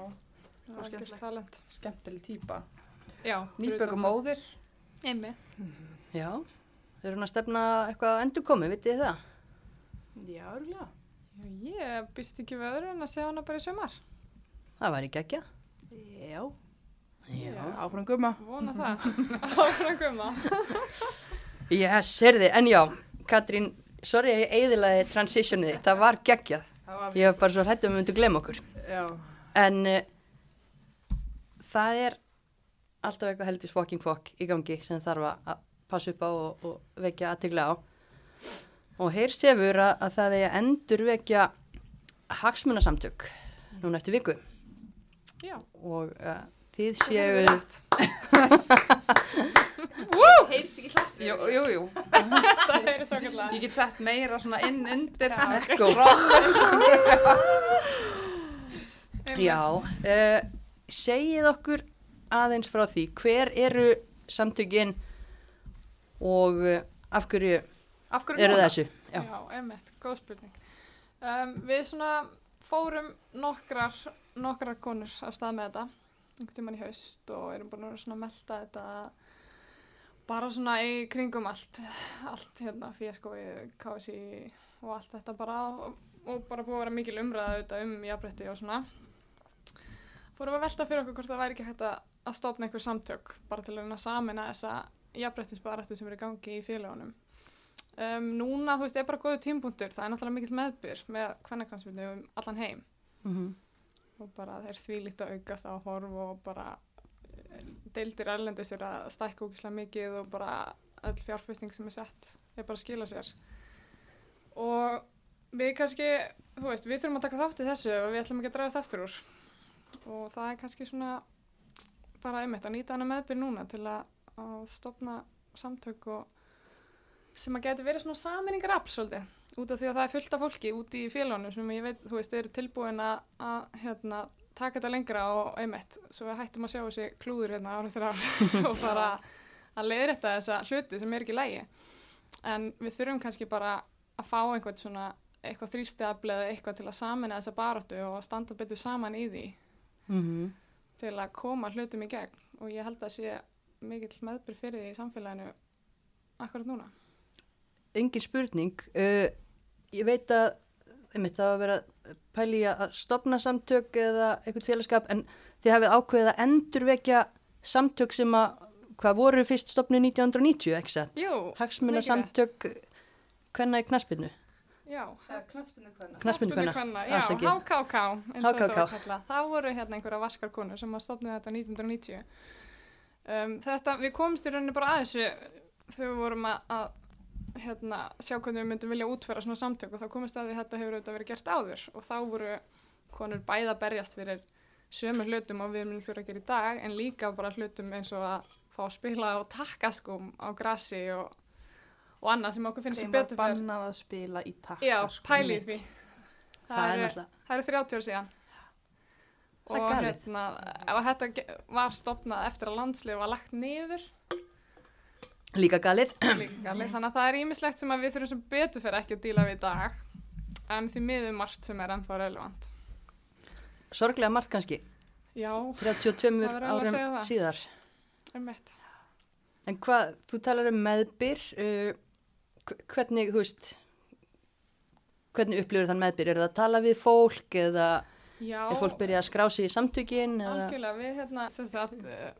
Það Og er skemmtilegt. talent. skemmtileg típa. Já, Nýböku móðir. Einmitt. Já. Er hún að stefna eitthvað að endur komi, vitið þið það? Já, örgulega. Já, ég býst ekki við öðru en að sjá hana bara í sömar. Það væri geggjað. Já. Já. Áfram gumma. Vona það. *laughs* Áfram gumma. Yes, heyrði, en já, Katrín, sorry að ég eiðilaði transitionið þitt, það var geggjað. Ég var bara svo hrættum að við myndum glem okkur. Já. En uh, það er alltaf eitthvað heldis fucking fuck í gangi sem þarf að- passa upp á og, og vekja aðtegla á. Og heyr sefur að, að það er að endur vekja hagsmunasamtök núna eftir viku Já. og uh, þið séu *laughs* Heyrst ekki hlapp. Jú, jú, jú. Það er *laughs* þokkarlega. Ég get sett meira svona inn undir. ekko. Já, uh, segið okkur aðeins frá því, hver eru samtökin og uh, af hverju Af hverju eru núna? þessu? Já, Já. einmitt, góð spurning. Um, við svona fórum nokkrar, nokkrar konur af stað með þetta, einhvern tímann í haust og erum búin að að melta þetta bara svona í kringum allt, allt hérna, fíaskói, KSI og allt þetta bara og, og bara búið að vera mikil umræða auðvitað um jafnbretti og svona. Fórum að velta fyrir okkur hvort það væri ekki hægt að, stopna einhver samtök bara til að samina þessa jafnbrettisbarættu sem er í gangi í félagunum. Um, núna, þú veist, er bara góðu tímpunktur, það er náttúrulega mikill meðbyr með kvennakansmyndu um allan heim Mm -hmm. og bara þeir því lítið að aukast á horf og bara deildir erlendis er að stækka ógislega mikið og bara öll fjárfesting sem er sett er bara að skila sér. Og við kannski, þú veist, við þurfum að taka þátt í þessu og við ætlum ekki að dragast aftur úr. Og það er kannski svona bara einmitt að nýta hana meðbyrð núna til að, að stopna samtök sem að geti verið svona saminningar afl svolítið út af því að það er fullt af fólki út í félagunum sem ég veit, þú veist, eru tilbúin að, að hérna, taka þetta lengra og einmitt, svo við hættum að sjá þessi klúður hérna árið þeirra *laughs* og bara að leiðrætta þessa hluti sem er ekki lægi en við þurfum kannski bara að fá einhvern svona eitthvað þrýstefli eða eitthvað til að samina þessa baróttu og standa betur saman í því Mm til að koma hlutum í gegn og ég held að sé mikill meðbyrð fyrir því í samfélaginu akkurat núna. Engin spurning. Uh, ég veit að einmitt, það var að vera pæli í að stopna samtök eða eitthvað félagskap en þið hafið ákveðið að endurvekja samtök sem að, hvað voru fyrst stopnið 1990, ekki satt? Jú, Hagsmuna mikið samtök hvenna í knaspinu? já, Knaspinu hvernig? Knattspyrnukvenna, kvenna, já. HKK eins og þetta var kallað. Það voru hérna einhverja vaskarkonur sem að stopnið þetta 1990. Um, þetta, við komumst í rauninni bara að þessu þegar við vorum að, að hérna, sjá hvernig við myndum vilja útfæra svona samtök og þá komumst að því að þetta hefur auðvitað verið gert áður og þá voru konur bæða berjast fyrir sömu hlutum og við myndum þurfa að gera í dag en líka bara hlutum eins og að fá að spila á takkaskum á grassi og, og annað sem okkur finnst Þeim var betur fyrir. bannað að spila í takk. Já, pælið því. Það er eru- náttúrulega, Það eru 30 ár síðan. Það er Og, hérna, og þetta var stopnað eftir að landslið var lagt niður. Líka galið. líka galið. Þannig að það er ímislegt sem við þurfum sem betur fyrir ekki að díla við í dag. En því miður margt sem er ennþá relevant. Sorglega margt kannski, Já, 32 Það verður alveg að árum segja það. síðar. um mitt. En hvað, þú talar um meðbyr, uh, hv- hvernig, þú veist, hvernig upplifur þann meðbyr? Er það að tala við fólk eða Já, er fólk byrjað að skrá sig í samtökin? Algjörlega. Við hérna, sem sagt, uh,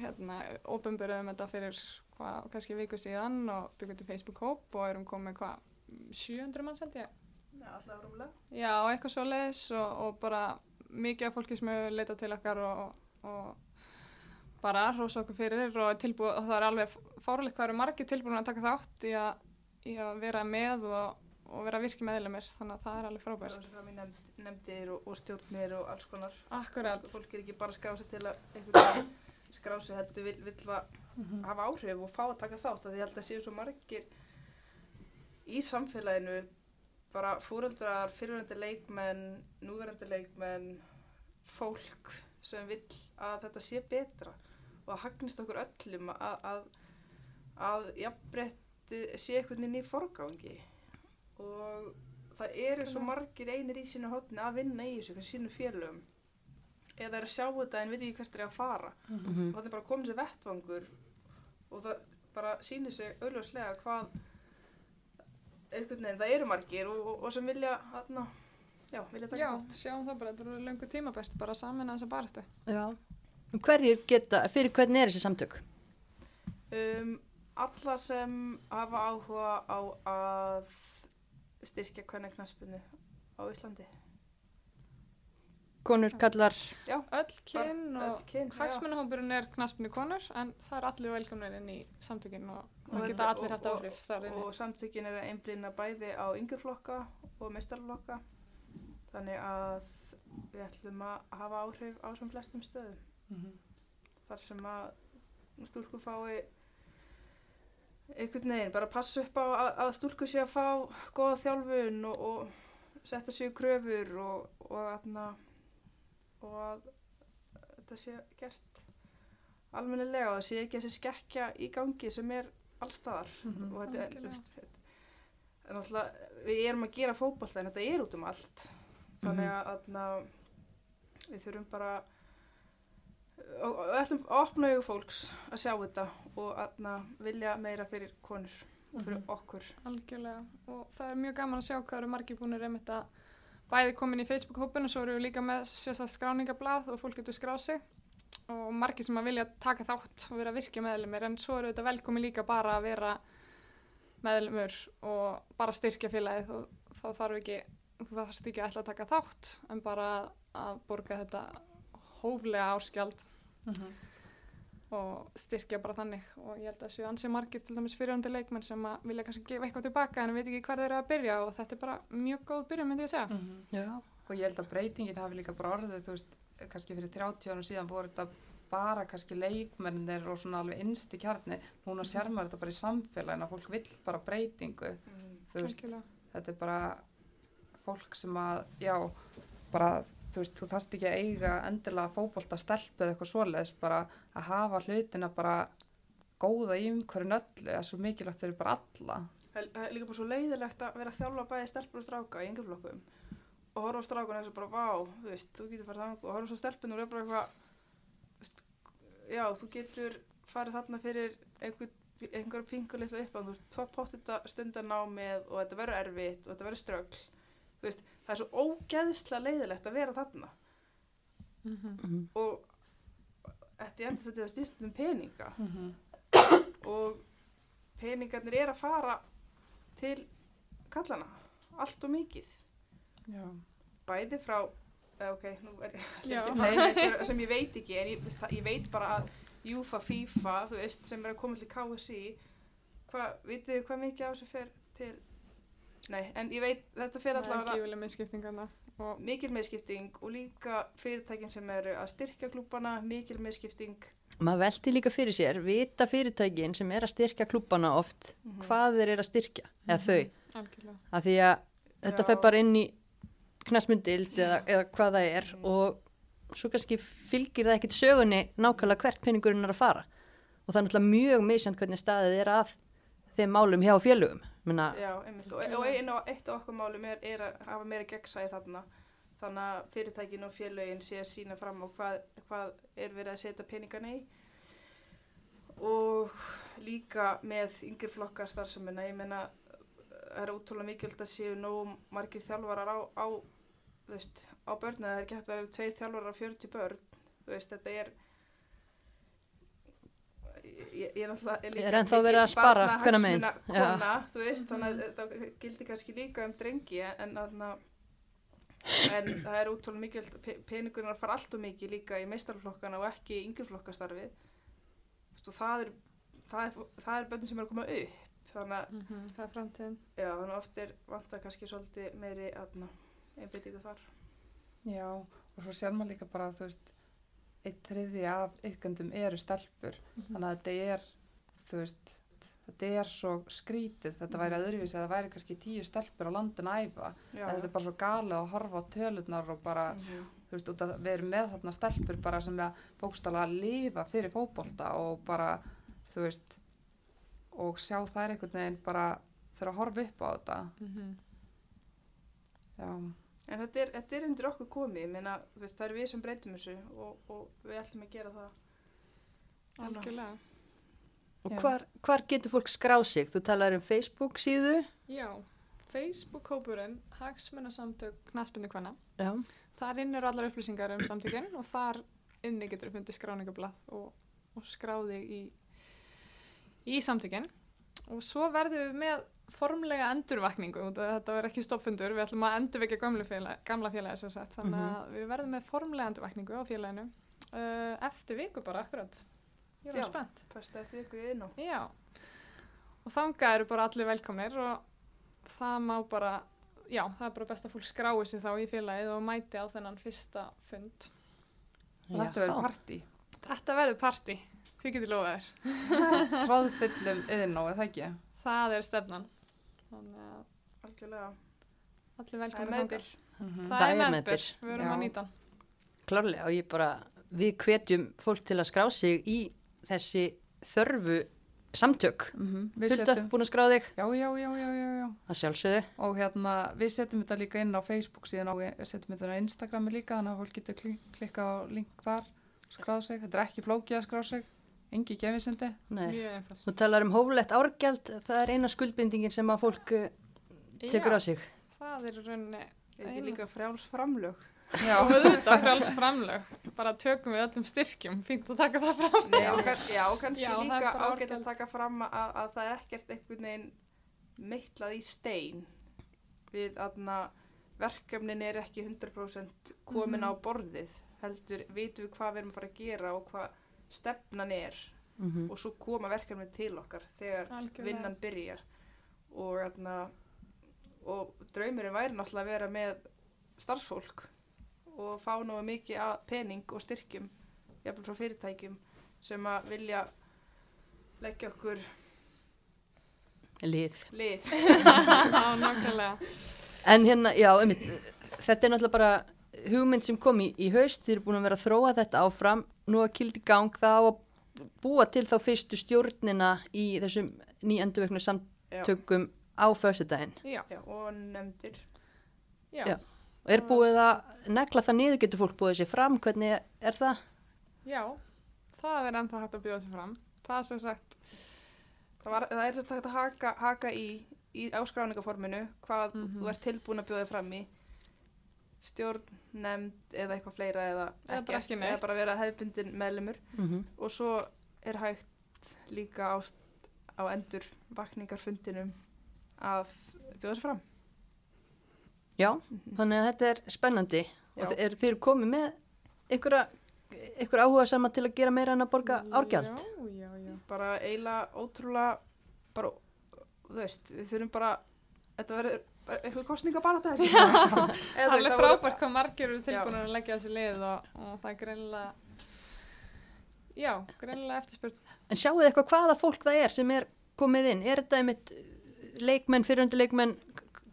hérna, ópenbyrðum þetta fyrir hvað, kannski viku síðan og byggum til Facebook-hóp og erum komið hvað, 700 manns held ég. Já, alltaf rúmlega. Já, eitthvað svo leiðis og, og bara mikið af fólki sem hefur leitað til okkar og, og bara rosa okkur fyrir og, tilbúið, og það er alveg fárleitt hvað eru margir tilbúin að taka þátt í að, í að vera með og, og vera virki meðlumir þannig að það er alveg Það frábært. er fram í nefnd, nefndir og, og stjórnir og alls konar. Akkurat, Fólk er ekki bara að skrá sig til að einhvern veginn skrá sig, heldur vill, vill að hafa áhrif og fá að taka þátt. Að ég held að séu svo margir í samfélaginu, bara fúröldrar, fyrirverandi leikmenn, núverandi leikmenn, fólk sem vill að þetta sé betra og að hagnist okkur öllum að, að, að jafnbretti sé einhvern veginn í forgangi. Og það eru svo margir einir í sínu hótni að vinna í þessu, sínu félögum eða er að sjá þetta en veit ekki hvert er að fara Mhm. og þetta er bara komið sér vettvangur og það bara sýnir sig auðvitað hvað einhvern veginn, það eru margir og, og, og sem vilja já, vilja taka já, þátt sjáum það bara, þetta er löngu tímabært bara saman að þessa barstu. Já. En Hverjir geta, fyrir hvernig er þessi samtök? um, alla sem hafa áhuga á að styrkja hvernig knaspinu á Íslandi Konur, kallar, já, Öll kyn og hagsmunahópurinn er knaspinu konur en það er allir velkomnir inn í samtökin og, og Og geta allir haft og- áhrif þar inni. og samtökin eru að einblýna bæði á yngjurflokka og meistarflokka þannig að við ætlum að hafa áhrif á sem flestum stöðum. Þar sem að stúlku fái einhvern veginn, bara passa upp á að, að stúlku sé að fá góða þjálfun og, og setja í kröfur og, og, og, að þetta sé gert almennilega og það sé ekki þessi skekkja í gangi sem er allstaðar Mhm. og þetta er, veist, þetta er náttúrulega, við erum að gera fótbolta en þetta er út um allt. Þannig að aðna, við þurfum bara og við ætlum að opna augu fólks að sjá þetta og aðna, vilja meira fyrir konur og fyrir okkur. Algjörlega. Og það er mjög gaman að sjá hvað eru margir búinir einmitt að bæði komin í Facebook-hópinu svo eru við líka með sérstætt skráningablað og fólk getur skráð sig. Og margir sem að vilja taka þátt og vera virkja meðlumir en svo eru þetta velkomin líka bara að vera meðlumur og bara styrkja félagið. Og þá þarf ekki þú þarfst ekki ætla að taka þátt en bara að, borga þetta hóflega árskjald og styrkja bara þannig og ég held að séu ansið margir til dæmis fyrirhandi leikmenn sem að vilja kannski gefa eitthvað tilbaka en veit ekki hver þeir eru að byrja og þetta er bara mjög góð byrjun myndi ég segja. Mhm. já, og ég held að breytingin hafi líka bara orðið, þú veist, kannski fyrir 30 árum síðan voru þetta bara kannski leikmennir og svona alveg innst í kjarni, núna sér maður þetta bara í samfélaginu að fólk vill bara breytingu, Mm. þú veist, Algjörlega. þetta er bara fólk sem að, já, bara, þú veist, þú þarft ekki að eiga endilega fótbolta stelpu eða eitthvað svoleiðis, bara að hafa hlutina bara góða í umhverjum öllu, er svo mikilvægt fyrir bara alla. Það er- það líka bara svo leiðilegt að vera að þjálfa bæði stelpur og stráka í yngjaflokkum og horfa á strákuna og þessu bara, vá, þú veist, þú getur farið þannig og horfa svo stelpun og er bara eitthvað, já, þú getur farið þarna fyrir einhver, einhverja pingu litlu upp þú veist, þá pótt þetta stundan á með og þetta verður erfitt og þetta verður ströggl, þú veist, það er svo ógeðslega leiðilegt að vera þarna Mhm. Mhm. og þetta enda þetta stýst um peninga Mm -hmm. og peningarnir er að fara til kallana allt og mikið Já. bæði frá eh, ok, nú er ég *laughs* einhver sem ég veit ekki en ég, þú veist, það- ég veit bara að Júfa, FIFA, þú veist, sem er að koma til KSI hvað, vitið þið hvað mikið á þessu fer til nei, en ég veit, þetta er allavega og mikil meðskipting og líka fyrirtækin sem eru að styrkja klúbana, mikil meðskipting Maður velti líka fyrir sér, vita fyrirtækin sem er að styrkja klubbana oft, Mhm. hvað þeir eru að styrkja, eða þau, algjörlega. af því að þetta Já. fer bara inn í knasmundild eða, eða hvað það er Mhm. og svo kannski fylgir það ekkit sögunni nákvæmlega hvert peningurinn er að fara og það er náttúrulega mjög misjant hvernig staðið er að þeim málum hjá félögum. Menna, Já, einmitt, og, og ein og eitt af okkar málum er, er að hafa meira gegnsæði þarna. Þannig að fyrirtækin og félögin sé að sína fram á hvað, hvað er verið að setja peningana í. Og líka með yngir flokkar starfsemina, ég meina það er útrúlega mikilvægt að séu nóg margir þjálfarar á, á, veist, á börnum, það er ekki hægt að vera tveir þjálfarar á 40 börn, veist, þetta er ég, ég er náttúrulega Er ennþá verið að spara, mikil hvenær megin? þannig að þetta gildi kannski líka um drengi en, þarna, en það er mikilvægt pe peningurinn að fara allt og mikið líka í meistarflokkana og ekki í og það er það er, það er börnum sem er að koma upp þannig að, Mhm, Það er framtíðin. já, þannig að oft er vantar kannski svolítið meiri aðna einbyttingu þar Já, og svo sér maður líka bara, þú veist, eitt þriði af ykkandum eru stelpur, þannig að þetta er, þú veist, þetta er svo skrítið, þetta væri öðruvísi að það væri kannski tíu stelpur á landin að æfa, já, en þetta er bara svo galið að horfa á tölurnar og bara, Mhm. þú veist, út að við erum með þarna stelpur bara sem er bókstala að lifa fyrir fótbolta og bara, þú veist, og sjá þær einhvern veginn bara þurfa að horfa upp á þetta, Mhm. já, En þetta er, þetta er undir okkur komið, ég meina, þú veist, það er við sem breytum þessu og, og við ætlum að gera það. Algjörlega. og hvar, hvar getur fólk skráð sig? Þú talar um Facebook síðu. Já, Facebook-hópurinn, hagsmunasamtök knaspindu kvanna. Já. Þar inn eru allar upplýsingar um samtökinn og þar inni getur þú fundið skráningablað og, og skráði í, í samtökinn. Og svo verðum við með formlega endurvakningu, þetta verður ekki stoppfundur, við ætlum að endurvekja gamla félagi, gamla félagi sem sagt, þannig að við verðum með formlega endurvakningu á félaginu uh, eftir viku bara akkurat. Ég Já. alveg spennt. Eftir við inn á. Já, og þangað eru bara allir velkomnir og það má bara, já, það er bara best að fólk skrái sig þá í félagið og mæti á þennan fyrsta fund. og þetta verður partí, Þetta verður party, þið getur lofaðir. *laughs* tráðfyllum yðin á, eða ekki? Það er stefnan. Þannig að Algjörlega. allir meðbyr. Mhm. Það, Það er meðbyr, meðbyr. við verum Já. að nýta. Klárlega og ég bara, við hvetjum fólk til að skrá sig í þessi þörfu samtök. Mhm. Við Hulda, setjum, búin að skrá þig? já, já, já, já, já, já. Það sjálfsögðu. Og hérna, við setjum þetta líka inn á Facebook síðan og við setjum þetta á Instagrami líka, þannig að fólk getur kli- klikkað á link þar, skráð sig. Þetta er ekki flókið að skrá sig, engi gefisindi. Nei. Mjög einfalt. Þú talar um hóflegt árgjald, það er eina skuldbindingin sem að fólk eh, tekur á sig. Það er í rauninni, Er ekki líka frjáls framlög? Já, og auðvitað frjáls framlög, bara tökum við öllum styrkjum, fínt að taka það fram. Nei, og, kann, já, og kannski Já, það er líka ágætt að taka fram að, að það er ekkert einhvern veginn meitlað í stein við aðna verkefnin er ekki 100% komin Mhm. á borðið heldur vitum við hvað við erum að fara að gera og hvað stefnan er Mm og svo koma verkefnin til okkar þegar Algjörlega. vinnan byrjar og, aðna, og draumurinn væri náttúrulega að vera með starfsfólk og fá nú mikið að pening og styrkjum jafnvel frá fyrirtækjum sem að vilja leggja okkur Lið. lið *laughs* *laughs* nákvæmlega. En hérna, já, einmitt, þetta er náttúrulega bara hugmynd sem kom í, í haust, þið eru búin að vera að þróa þetta áfram, nú að kildi gang það á að búa til þá fyrstu stjórnina í þessum nýjenduveknu Já. samtökum á föstudaginn. Já, Já, og nefndir já, Já. Og er búið að negla það niður, getur fólk búið sér fram, hvernig er það? já, það er ennþá hægt að bjóða sér fram. Það sem sagt, það, var, það er sérst hægt að haka, haka í, í áskráningaforminu hvað Mhm. þú ert tilbúin að bjóða fram í stjórn, nefnd eða eitthvað fleira eða, Eða bara ekki eða bara vera hefbundin meðlumur Mm -hmm. og svo er hægt líka á, á endur vakningarfundinum að bjóða sér fram Já, þannig að þetta er spennandi Já. og þið eru þið komið með einhverja, einhverja áhuga sama til að gera meira en að borga árgjald. Já, já, já. bara eiginlega ótrúlega bara, þú veist, við þurfum bara þetta verður *laughs* eitthvað kostninga bara þetta Það er alveg frábært hvað margir eru tilbúin að leggja þessu lið og, og það er greinilega, já, greinilega eftirspurt. En sjáu þið eitthvað hvaða fólk það er sem er komið inn? Er þetta einmitt leikmenn, fyrirhundi leikmenn,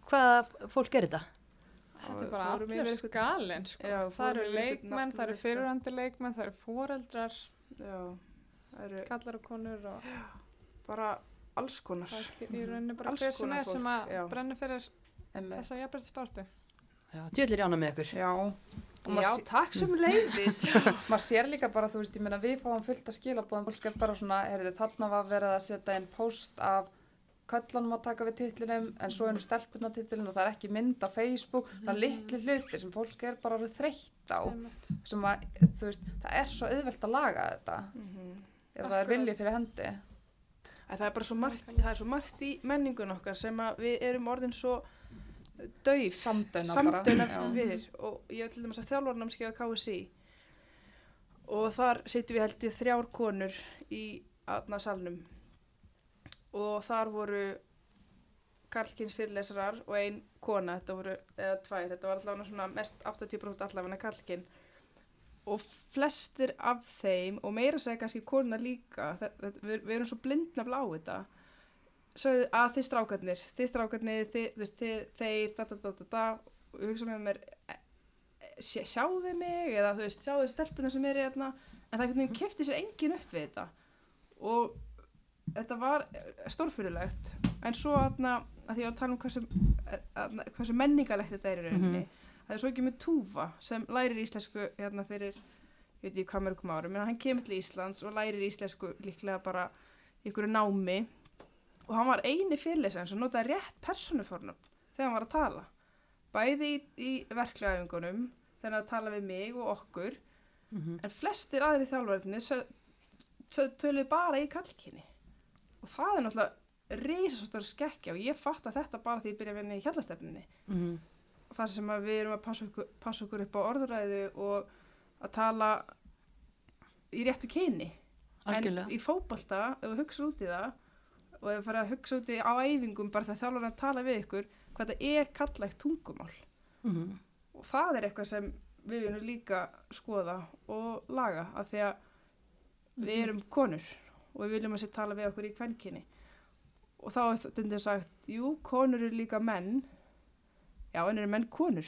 hvaða fólk er þetta? Þetta er bara allir eitthvað- skalinn, sko. Það eru leikmenn, það eru fyrirhandi leikmenn, það eru foreldrar, eru kallar og konur og bara alls konar það er í rauninni bara hver sem er sem að brenna fyrir Einmitt. þessa jafnbrytisbártu. Já, djöðlir jána með ykkur. Já, og já, takk sem leiðis *laughs* maður sér líka bara, þú veist, ég meina við fáum fullt að skilabóðum, fólk er bara svona, heyrðu, þarna var verið að setja inn post af köllanum að taka við titlinum, en svo einu stelpunna titlinu og það er ekki mynd á Facebook, það er litli hlutir sem fólk er bara þreytt á, sem að, þú veist, það er svo auðvelt að laga þetta, ef það er Akkurat. vilji fyrir hendi. Æ, það er bara svo margt, það er svo margt í menningun okkar sem að við erum orðin svo bara. samdöna Já. við og ég dæmis að þjálfarnámskeið á KSI og þar sittum við held ég þrjár konur í aðna salnum og þar voru karlkins fyrirlesarar og ein kona, þetta voru, eða tvær, þetta var allavega svona mest 80% allavega karlkin og flestir af þeim og meira segja kannski kona líka það, það, við, við erum svo blindnafla á þetta sögðu að þið strákarnir þið strákarnir, þið, þú veist, þið, þeir da, da, da, da, da, og ég hugsa með mér e, e, sjá, sjáðu mig? Eða þú veist, sjáðu stelpuna sem er í þarna en það einhvern veginn kefti sér engin upp við þetta. Og þetta var stórfyrirlegt en svo þarna, að því ég var að tala um hversu, að, hversu menningalegt þetta er í rauninni það er svo ekki með Túfa sem lærir íslensku hérna fyrir ég veit ekki hvað mörgum árum, en hann kemur til Íslands og lærir íslensku líklega bara ykkur námi og hann var eini fyrirlesan sem notaði rétt persónufornum þegar hann var að tala bæði í, í verklæðingunum þegar hann var að tala við mig og okkur Mhm. en flestir aðri þjálfverðinni töluðu bara í kallkyni og það er náttúrulega reysastóra skekkja og ég fatt að þetta bara því ég byrja að vinna í hjallastefninni Mhm. og það sem við erum að passa okkur, passa okkur upp á orðuræðu og að tala í réttu kyni Algjörlega. en í fótbolta, ef þú hugsa út í það og ef þú farið að hugsa út í á æfingum bara þegar þjálfur að tala við ykkur hvað þetta er kallægt tungumál Mhm. og það er eitthvað sem við viljum líka skoða og laga af því að við erum konur og við viljum að sér tala við okkur í kvenkinni og þá er stundum sagt jú, konur eru líka menn já, en eru menn konur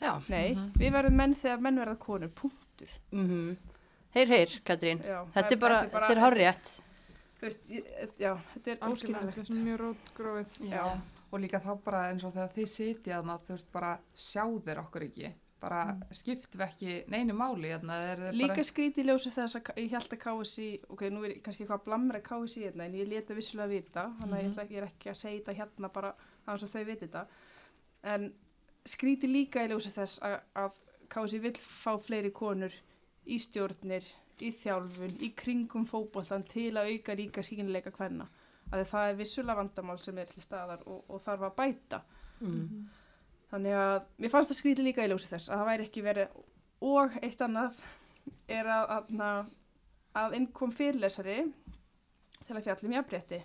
Já. nei, við verðum menn þegar menn verða konur punktur Mhm. Heyr, heyr, Katrín. já, Þetta er bara, þetta er horrið. Þú veist, ég, já, þetta er Algjörlega, þetta er óskiljanlegt mjög rótgróið. Og líka þá bara eins og þegar þið sitja þú veist, bara sjáðir okkur ekki. Bara Mm. skiptum ekki neinu máli hérna. er bara- Líka skríti í ljósi þess að ég held að KSI, ok, nú er kannski eitthvað að blamra KSI hérna, en ég leta vissulega vita, þannig að ég, ætla, ég er ekki að segja þetta hérna bara þess að þau viti þetta. En skríti líka í ljósi þess að, að KSI vill fá fleiri konur í stjórnir, í þjálfun, í kringum fótboltan til að auka líka sínileika hvenna. Að það er vissulega vandamál sem er til staðar og, og þarf að bæta. Mhm. Þannig að mér fannst það skrítið líka í ljósi þess að það væri ekki verið og eitt annað er að, að, að inn kom fyrirlesari til að fjalla um jafnrétti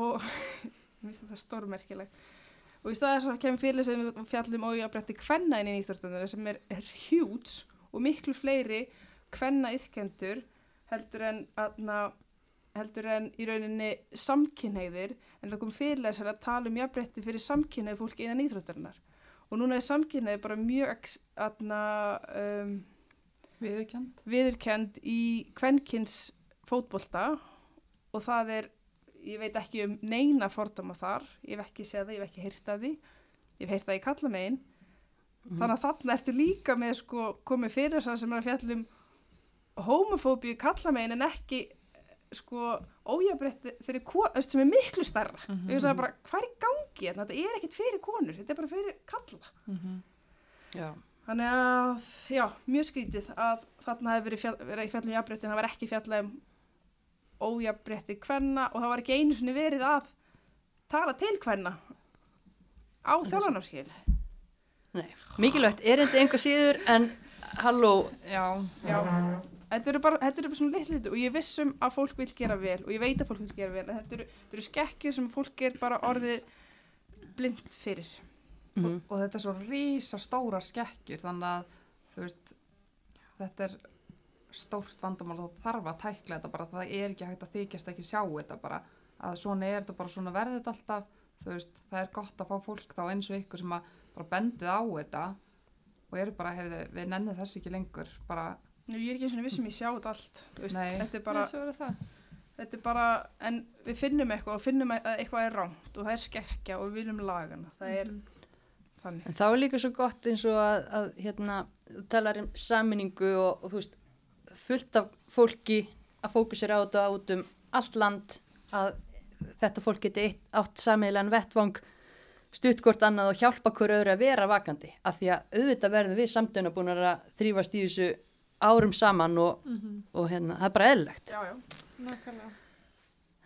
og *laughs* mér finnst þetta stórmerkilegt og í staðis að kemur fyrir sem fjallum og ég bretti kvenna inn í íþróttunar sem er, er hjúts og miklu fleiri kvenna yðkendur heldur en aðna heldur en í rauninni samkynheiðir en það kom fyrirlega að tala um jafnbretti fyrir samkynheið fólki innan íþróttarinnar og núna er samkynheið bara mjög aðna um, Viðurkjönd. viðurkend í kvenkins fótbolta og það er, ég veit ekki um neina fordama þar, ég hef ekki séð það, ég hef ekki heyrt af því, ég hef heyrt það í kallamegin, þannig að þarna ertu líka með sko komið fyrir það sem er að fjallum homofóbíu kallamegin en ekki sko ójabrætti fyrir konu sem er miklu starra mm -hmm. ég veist bara hvað er í gangi hérna? þetta er ekkit fyrir konur, þetta er bara fyrir kalla Mm -hmm. Já. þannig að, já, mjög skrítið að þarna hefur verið, fjall, verið í fjallum jafnbretti en það var ekki fjallað um ójabrétti kvenna og það var ekki einu sinni verið að tala til kvenna á þjálfarnámskeið Mikilvægt erindi einhver síður en halló, Já, Já, þetta eru bara, þetta eru bara svona litlu hluti og ég vissum að fólk vil gera vel og ég veit að fólk vil gera vel en þetta eru, þetta eru skekkjur sem fólk er bara orðið blind fyrir. mm og þetta er svo rísa stórar skekkjur þannig að þú veist þetta er stórt vandamál og það þarf að tækla þetta bara það er ekki hægt að þykjast ekki sjá þetta bara. Að svona er þetta bara svona verðið þetta alltaf þú veist það er gott að fá fólk þá eins og ykkur sem að bara bendið á þetta og eru bara heyrðu við nennið þess ekki lengur bara Nú, ég er ekki eins og vissum ég sjá þetta allt, veist, Nei. þetta er bara, Svo er það. þetta er bara, en við finnum eitthvað og finnum að eitthvað er rámt og það er skekkja og við viljum lagana, það er þannig. En þá er líka svo gott eins og að, að hérna, talar um saminningu og, og þú veist, fullt af fólki að fókusera á þetta út um allt land að þetta fólk geti eitt, átt samiðilegan vettvang stutt annað og hjálpa hverju öðru að vera vakandi af því að auðvitað verðum við samtöna búin að þrýfast í þessu árum saman og, og hérna, það er bara eðlilegt. Já, já. Nákvæmlega.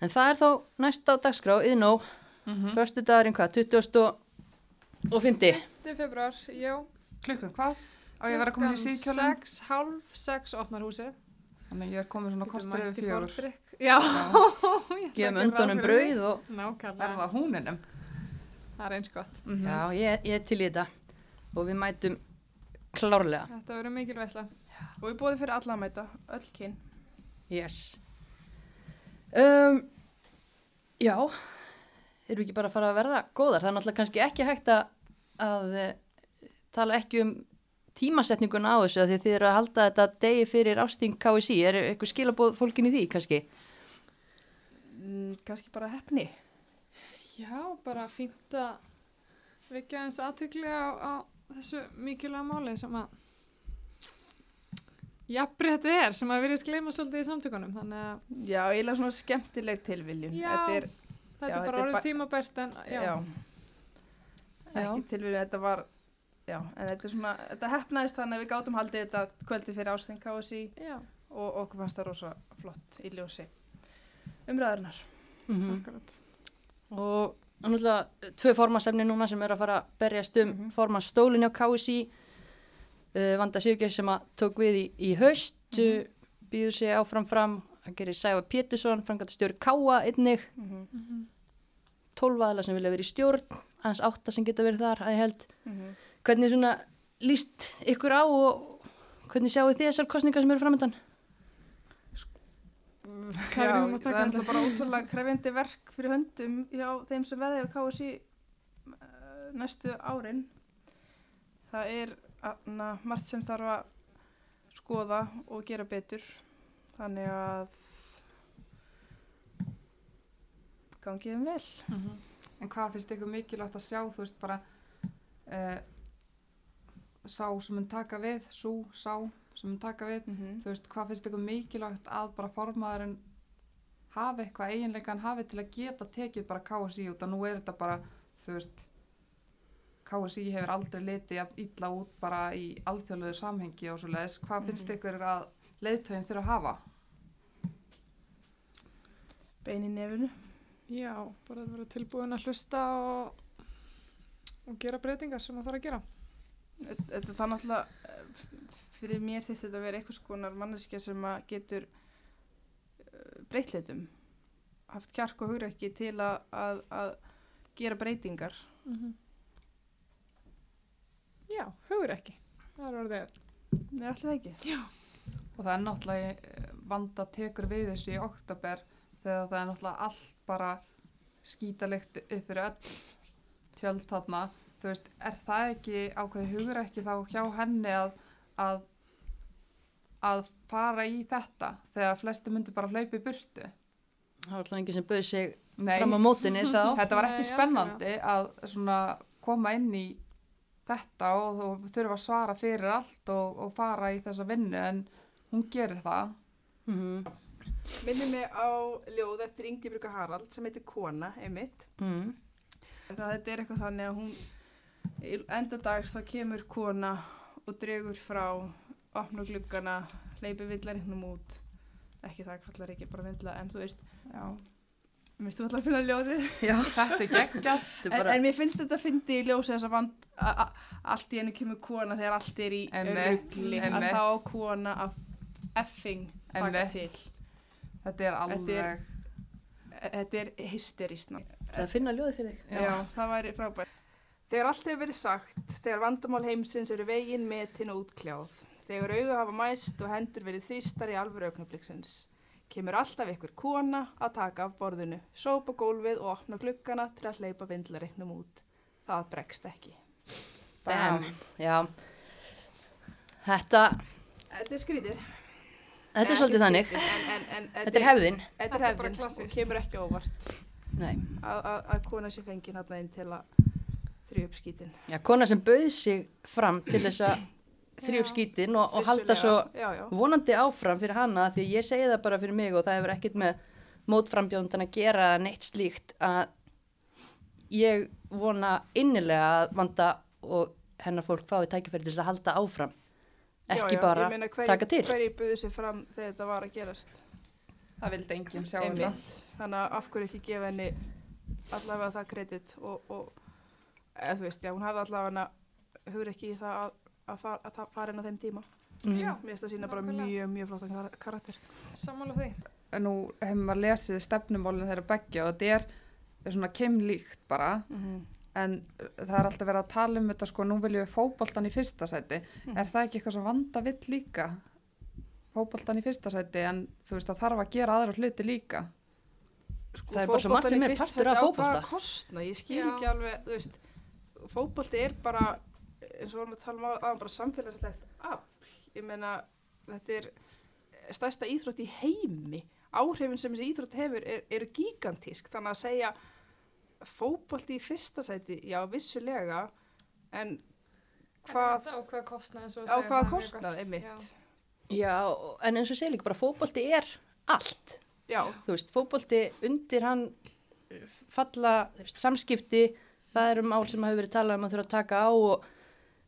En það er þá næst á dagskrá, yðnó, mm -hmm. förstu dagurinn hvað, 20. og 50. 5. februar, já. klukkan hvað? á ég að vera komin í síðkjölun 6, halv 6 opnar húsið. þannig að ég er komin svona mætt yfir forndrykk. Já. *laughs* Að Gefum því. brauð og er það húninum? Það er eins gott. Mm já, ég, ég er til í þetta og við mætum klárlega. Þetta verður mikil veisla. Og við bóðum fyrir alla að mæta, öll kyn. Yes. Um, já, erum við ekki bara að fara að verða góðar? Það er náttúrulega kannski ekki hægt að, að eh, tala ekki um tímasetninguna á þessu af því að þið eru að halda þetta degi fyrir ásting KSI. Er eitthvað skilabóð fólkin í því kannski? Mm, kannski bara hefni. Já, bara fínt að vekja eins aðtökli á, á þessu mikilvæga máli sem að jafnrétti er sem að virðist gleyma svolítið í samtökunum þannig að Já, eiginlega svona skemmtileg tilviljun. Já, Þetta er, þetta Já, er þetta bara orðið tímabært en já, já. Ekki tilviljun, þetta var, já, en þetta er svona, þetta hefnaðist þannig að við gátum haldið þetta kvöldi fyrir KSI já, og okkur fannst það rosa flott í ljósi umræðarnar. Mm akkurat Og náttúrulega tvö formasefni núna sem eru að fara að berjast um Mhm. formansstólinn á KSI. Uh, Vanda Sigurgeir sem að tók við í, í haust, mm býður sig áfram fram. Það gerir Sæfa Pétursson, frangatastjóri Káa einnig. Mm -hmm. Mhm. 12 aðla sem vilja verið í stjórn, hans átta sem geta verið þar að ég held. Mhm. Hvernig svona líst ykkur á og hvernig sjáu þið þessar kostningar sem eru framöndan? Er Já, að það taka er alltaf bara ótrúlega krefjandi verk fyrir höndum hjá þeim sem veðið á KSI uh, næstu árin. Það er na, margt sem þarf að skoða og gera betur. Þannig að gangið um vel. En hvað finnst ykkur mikilvægt að sjá, þú veist, bara uh, sá sem mun taka við, sú, sá sem taka við, Mm -hmm. þú veist, hvað finnst ykkur mikilvægt að bara formaðurinn hafi eitthvað eiginleika hann hafi til að geta tekið bara KSI út og nú er þetta bara, þú veist, KSI hefur aldrei litið jafn illa út bara í alþjóðlegu samhengi og svo leiðis, hvað finnst Mhm. ykkur að leiðtögin þurfa að hafa? Bein í nefinu. Já, bara að vera tilbúin að hlusta og, og gera breytingar sem það þarf að gera Þetta þetta er það náttúrulega, eh, fyrir mér þurfti þetta að vera einhvers konar manneskja sem að getur breytleitum, haft kjark og hugrekki til að, að, að gera breytingar mm hugur ekki. Það er orðið. Nei, allir það ekki. Og það er náttúrulega eh, vanda tekur við þessu í oktober þegar það er náttúrulega allt bara skítalikt upp fyrir öll tjöld þarna. Þú veist, er það ekki ákveði hugur ekki þá hjá henni að, að, að fara í þetta þegar flesti myndir bara hlaupa í burtu? Það var alltaf enginn sem bauð sig Nei, fram á mótinni þá. *laughs* þetta var ekki Nei, spennandi að svona koma inn í þetta og þú þurfa að svara fyrir allt og, og fara í þessa vinnu en hún gerir það. Mm Minnir mig á ljóð eftir Ingi Bruka Harald sem heitir Kona, einmitt. -hmm. Það þetta er eitthvað þannig að hún, enda dags þá kemur kona og dregur frá, opna gluggana, hleypir villarinnum út. Ekki það kallar ekki bara vindla, en þú veist, Já. minnst þú alltaf að finna ljóðið? *laughs* Er er En, bara, en mér finnst þetta að fyndi í ljósi þess að vand, a- a- allt í henni kemur kona þegar allt er í rugli, að þá kona að effing taka til. Þetta er alveg, Þetta er hysterist. ná. það að finna ljóði fyrir þig. Já. það væri frábært. Þegar allt hefur verið sagt, þegar vandamál heimsins eru veginn metin og útkljáð, þegar auga hafa mæst og hendur verið þýstar í alvöru augnabliksins, kemur alltaf ykkur kona að taka af borðinu, sópa gólfið og opna gluggana til að hleypa vindlarinnum út. Það bregst ekki. Bam. Já. Þetta, Þetta er skrítið. þetta er svolítið þannig. En, en, en, Þetta er hefðin. Þetta er bara hefðin og klassískt. kemur ekki óvart Nei. að, að, að kona sé fengið hann inn til að þrjú upp skítin. Já, kona sem bauð sig fram til þess að þrjú upp Já. skítin og, og halda svo Já, já. vonandi áfram fyrir hana því ég segi það bara fyrir mig og það hefur ekkert með mótframbjóndan að gera neitt slíkt að ég vona innilega að vanda og hennar fólk fái tækifæri til þess að halda áfram ekki já, já, bara ég meina, hverjir- taka til Hverjir buðu sér fram þegar þetta var að gerast? það vildi enginn sjá þetta. Einmitt. Þannig að af hverju ekki gefa henni allavega það kredit og, og eða þú veist, já, hún hafði allavega hugur ekki í það að, að, fara, að fara inn á þeim tíma. Mm. Já. Mér finnst það sína bara mjög, mjög flottan kar- karakter. Sammála því. Nú hefur maður lesið stefnumólinn þeirra beggja og þetta er, er svona keimlíkt bara en uh, það er alltaf verið að tala um þetta sko, nú viljum við fótboltan í fyrsta sæti Mhm. er það ekki eitthvað sem vanda vill líka fótboltan í fyrsta sæti en þú veist það þarf að gera aðra hluti líka Sko, Það er bara svo margt sem er partur af sæti á fótbolta. hvaða kostnað, ég skil Já. ekki alveg, þú veist, fótbolti er bara, eins og vorum að tala um aðan, bara samfélagslegt afl. Ég meina, þetta er stærsta íþrótt í heimi. Áhrifin sem þessi íþrótt hefur er, eru gigantísk, þannig að segja fótbolti í fyrsta sæti, já, vissulega, en hvað, Á hvaða kostnað, eins og þú á segir, hvaða er kostnað, einmitt. Já. En eins og segir líka bara fótbolti er allt Já, þú veist, fótbolti undir hann uh, falla þú veist, samskipti, það eru mál sem hafa verið talað um að þurfa að taka á og,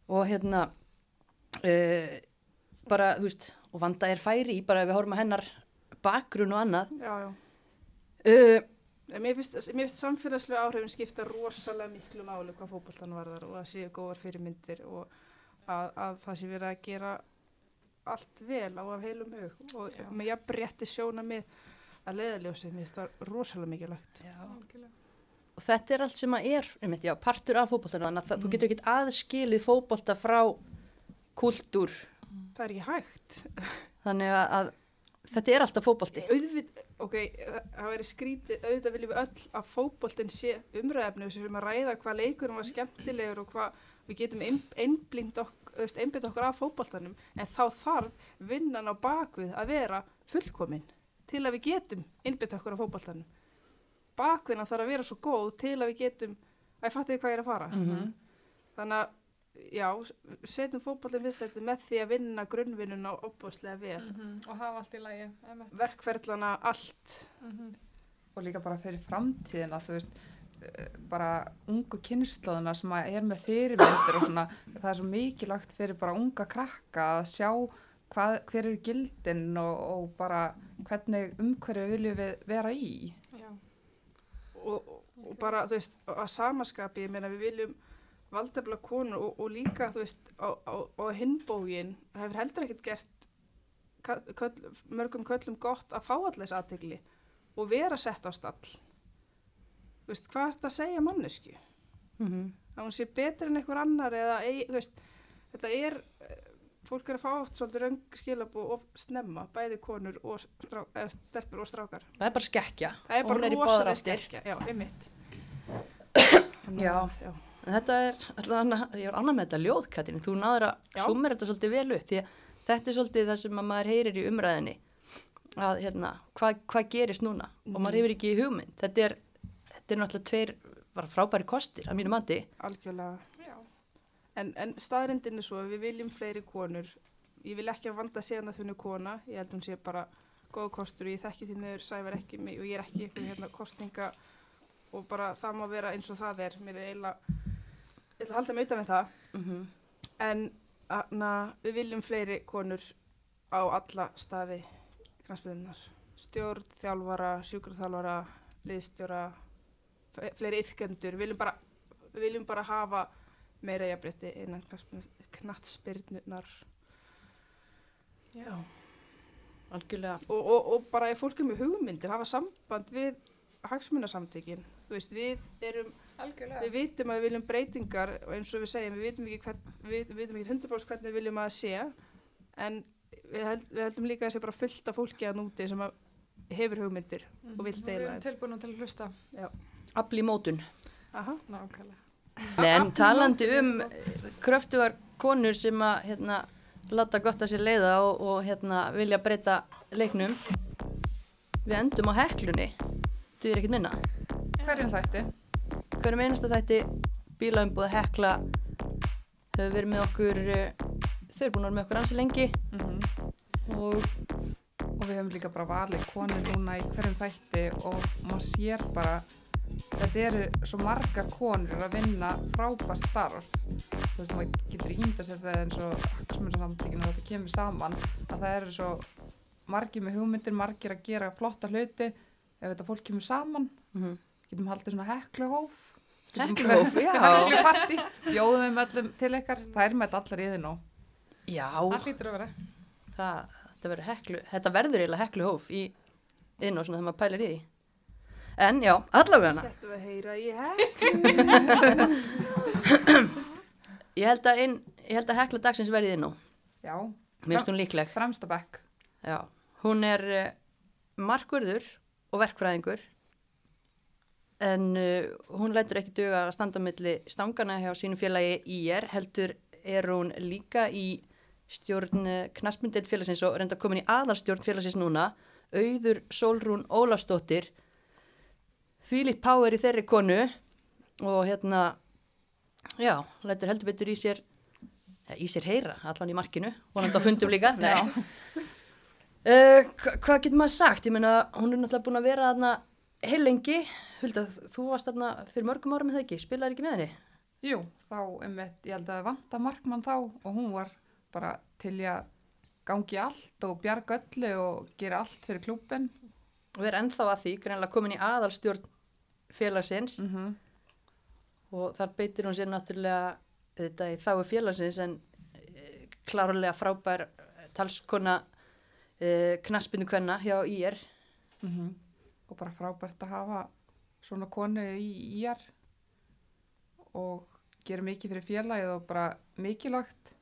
og hérna uh, bara, þú veist og vanda er færi í, bara ef við horfum að hennar bakgrunn og annað já, já. uh, Mér finnst, mér finnst samfélagslega áhrifin skipta rosalega miklu máli hvað fótboltan varðar og að séu góðar fyrirmyndir og að, að það sé verið að gera allt vel á af heilum hug og Já. með jafn rétti sjóna með að leiðaljósið, mér finnst það rosalega mikilvægt. Algjörlega. Og þetta er allt sem að er einmitt, já, partur af fótboltanu þannig að það, þú getur ekkit aðskilið fótbolta frá kultúr Það er ekki hægt. þannig að, þetta er alltaf fótbolti Auðvitað, ok, það væri skrítið, auðvitað viljum við öll að fótboltin sé umræðefni og sem að ræða hvað leikurinn var skemmtilegur og hvað við getum ein- einblínt ok, auðvist, einblind okkur af fótboltanum en þá þarf vinnan á bakvið að vera fullkomin til að við getum einblind okkur af fótboltanum. Bakvinnan þarf að vera svo góð til að við getum, að ég fatti hvað ég er að fara. Mhm. Þannig að, já, setjum fótboltin fyrst þetta með því að vinna grunnvinnuna opbúslega vel. Mhm. Og hafa allt í lagi. Verkferðlana, allt. Mhm. og líka bara fyrir framtíðina þú veist bara ungu kynnslóðuna sem að er með fyrirmyndir og svona það er svo mikilvægt fyrir bara unga krakka að sjá hvað, hver eru gildin og, og bara hvernig umhverju viljum við vera í Já. Og, og, bara, þú veist, að samaskapi, ég meina við viljum valdefla konu og, og líka, þú veist, á, á, á hinbógin, það hefur heldur ekkert gert köll, mörgum köllum gott að fá þess aðtegli og vera sett á stall. Þú veist, hvað er þetta að segja mannesku? mm Að hún sé betur en einhver annar eða, þú veist, þetta er, fólk er að fá oft svolítið röng skilabú og snemma, bæði konur og strá, stelpur og strákar. Það er bara skekkja. Það er bara í rosalega skekkja, já, einmitt. Já. já. En þetta er, alltaf, ég er annað með þetta ljóð, Katrín. Þú náður að sumir þetta svolítið vel upp því að þetta er svolítið það sem að maður heyrir í umræðinni að hérna, hvað hva gerist núna og maður hefur ekki hugmynd. Þetta er, þetta er náttúrulega tveir frábæri kostir að mínu mandi. Algjörlega. En, en staðrindin er svo að við viljum fleiri konur. Ég vil ekki að vanda að segja að þunni kona. Ég held hún sé bara góð kostur og ég þekki því meður sævar ekki mig og ég er ekki einhvern hérna kostninga og bara það má vera eins og það er. Mér er eiginlega, ég ætla að halda mig utan við það. Mm En na, við viljum fleiri konur á alla staði knastbyrðunar. Stjórn, þjálfara, sjúkurþjálfara, liðstjóra, fleiri yðkendur. Við viljum bara, við viljum bara hafa meira jafnrétti innan knattspyrnunar. Já. Algjörlega. Og, og, og bara ef fólk er með hugmyndir, hafa samband við hagsmunasamtökin. Þú veist, við erum Algjörlega. við vitum að við viljum breytingar og eins og við segjum, við vitum ekki, hvern, við, við vitum ekki 100% hvernig við viljum að sé en við, held, við heldum líka að það sé bara fullt af fólki að núti sem að hefur hugmyndir og vill Við deila erum tilbúin til að hlusta. Afl í mótun. Aha. Nákvæmlega. Nei, en talandi um kröftugar konur sem að hérna, láta gott af sér leiða og, og hérna, vilja breyta leiknum. Við endum á heklunni. Þið er ekkert minna. Hverjum þætti? Hverjum einasta þætti bílaumbúð hekla hefur verið með okkur, uh, þau eru búin að vera með okkur ansi lengi Mm og Og við höfum líka bara valið konur núna í hverjum þætti og maður sér bara þetta eru svo margar konur að vinna frábært starf. Þú veist, maður getur ímynda sér það eins og hagsmunarsamtökinu og þetta kemur saman að það eru svo margir með hugmyndir, margir að gera flotta hluti. Ef þetta fólk kemur saman mm getum haldið svona hekluhóf. Hekluhóf, *laughs* já. hekluparti, bjóðum öllum til ykkar. Það er með allar í þið nú. Já, Það hlýtur að vera. það, þetta heklu, þetta verður eiginlega hekluhóf í inn og svona þegar maður pælir í því. En já, allavega. Þetta við að heyra í hekk. Ég held að, inn, ég held að hekla dagsins verði inn á. já, Mér finnst hún líkleg. fremsta bekk Já, hún er uh, markvörður og verkfræðingur en uh, hún lætur ekki duga að standa milli stangana hjá sínu félagi IR heldur er hún líka í stjórn knastmyndið félagsins og reynda komin í aðalstjórn félagsins núna auður Solrún Ólafsdóttir Philip Power í þeirri konu og hérna já, lætur heldur betur í sér í sér heyra, allan í markinu vonandi á fundum líka, *laughs* nei Uh, hva- hvað getur maður sagt? Ég meina, hún er náttúrulega búin að vera þarna heil lengi. Hulda, þú varst þarna fyrir mörgum árum með það ekki, spilaði ekki með henni? Jú, þá einmitt, ég held að vanta markmann þá og hún var bara til að gangi allt og bjarga öllu og gera allt fyrir klúbin. Og er ennþá að því, greinlega komin í aðalstjórn félagsins Mm -hmm. og þar beitir hún sér náttúrulega þetta í þáu félagsins en e, klárlega frábær eh, talskona e, knaspinu kvenna hjá IR. Og bara frábært að hafa svona konu í íjar og gera mikið fyrir félagið og bara mikilvægt.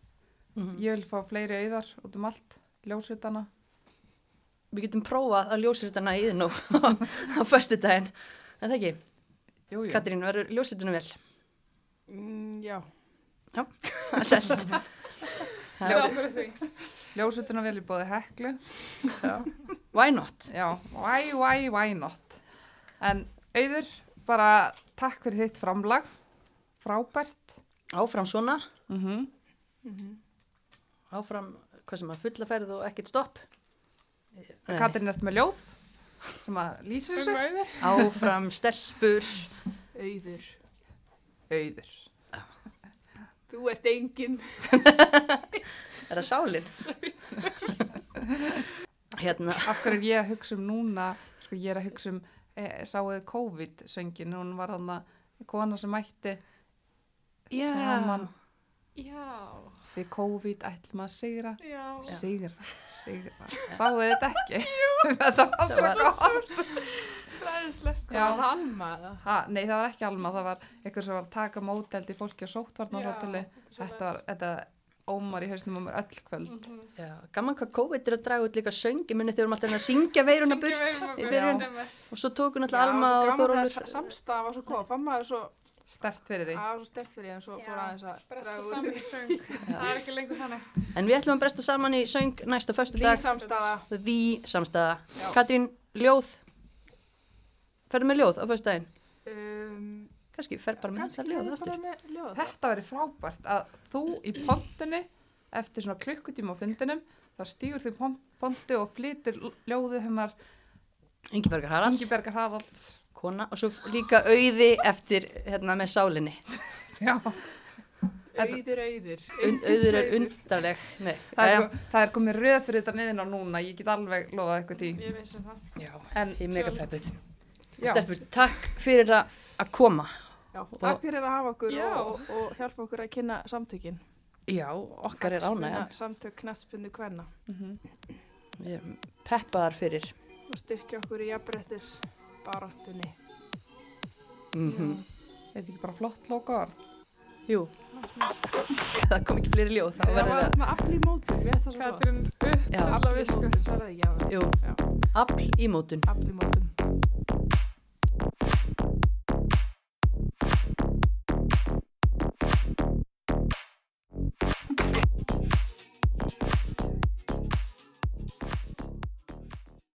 Mm Ég vil fá fleiri auðar út um allt, ljósutana. Við getum prófað að ljósir þetta næðin og á föstu daginn. En það ekki, Jú, jú. Katrín, verður ljósituna vel? Mm, já. *laughs* Það er selt. Já, fyrir því. Ljósutana vel í bóði heklu. Why not? Já, why, why, why not? En auður, bara takk fyrir þitt framlag. Frábært. Áfram svona, Mm áfram, hvað sem að fulla ferð og ekkert stopp. Nei. Katrin ert með ljóð sem að Um þessu. auði. Áfram, stelpur. Auður. Auður. Þú ert engin. *laughs* Er það sálinn? *laughs* hérna, Af hverju er ég að hugsa um núna, sko ég er að hugsa um, e, sáuðu COVID-söngin, hún var þarna kona sem mætti Já. saman Já. Við COVID ætlum að sigra, Já. sigra, sigra. Sáuðu þetta ekki? *laughs* *laughs* þetta var svo. Fræðislegt. Já. Var það Alma? Ha, nei, það var ekki alma, það var einhver sem var að taka móteldi fólki á sóttvarnarhóteli. Já, Þetta var, þetta, ómar í hausnum á mér öll kvöld. Mhm. Já, gaman hvað COVID er að draga út líka söng, ég muni þegar við erum alltaf að syngja veiruna burt í veiruna byrjun og svo tóku Já, náttúrulega Alma og Þórólfur. Samstafa var svo góð, fann maður svo, Stert fyrir því. að var svo stert fyrir ég en svo fór aðeins að Bresta draga saman í söng. *laughs* Það er ekki lengur þannig. En við ætlum að bresta saman í söng næsta föstu Því dag, samstafa. því samstæða. Já. Katrín, ljóð, ferðu með ljóð á föstu daginn? Um, Kannski, fer bara með þetta ljóð aftur. bara með ljóð. Þetta verið frábært að þú í pontinu, eftir svona klukkutíma á fundinum, þá stýgur þú pontu og flytur ljóðu hennar Ingibergar Haralds, Ingibergar Haralds. Kona og svo líka auði eftir, hérna, með sálinni. Já, Auður, auður. Und, auður er undarleg. Nei, það er, jæja. ko- það er komið röð fyrir þetta niðin á núna, ég get alveg lofað eitthvað tí. Ég veist um það. Já, En, ég er mega peppuð. já, Stelpur, takk fyrir að að koma. Já, takk fyrir að hafa okkur og, og hjálpa okkur að kynna samtökin. Já, okkar er ánægja. Samtök knattspunni kvenna mhm. Við erum peppaðar fyrir. og styrkja okkur í jafnbrettis baráttunni. Mm þetta er ekki bara flott loka orð. Jú, það kom ekki fleiri ljóð, Það var við með afl í svo Katrín upp Já. alla visku. Það er það, já, að, jú, já, afl í mótun. afl í mótum.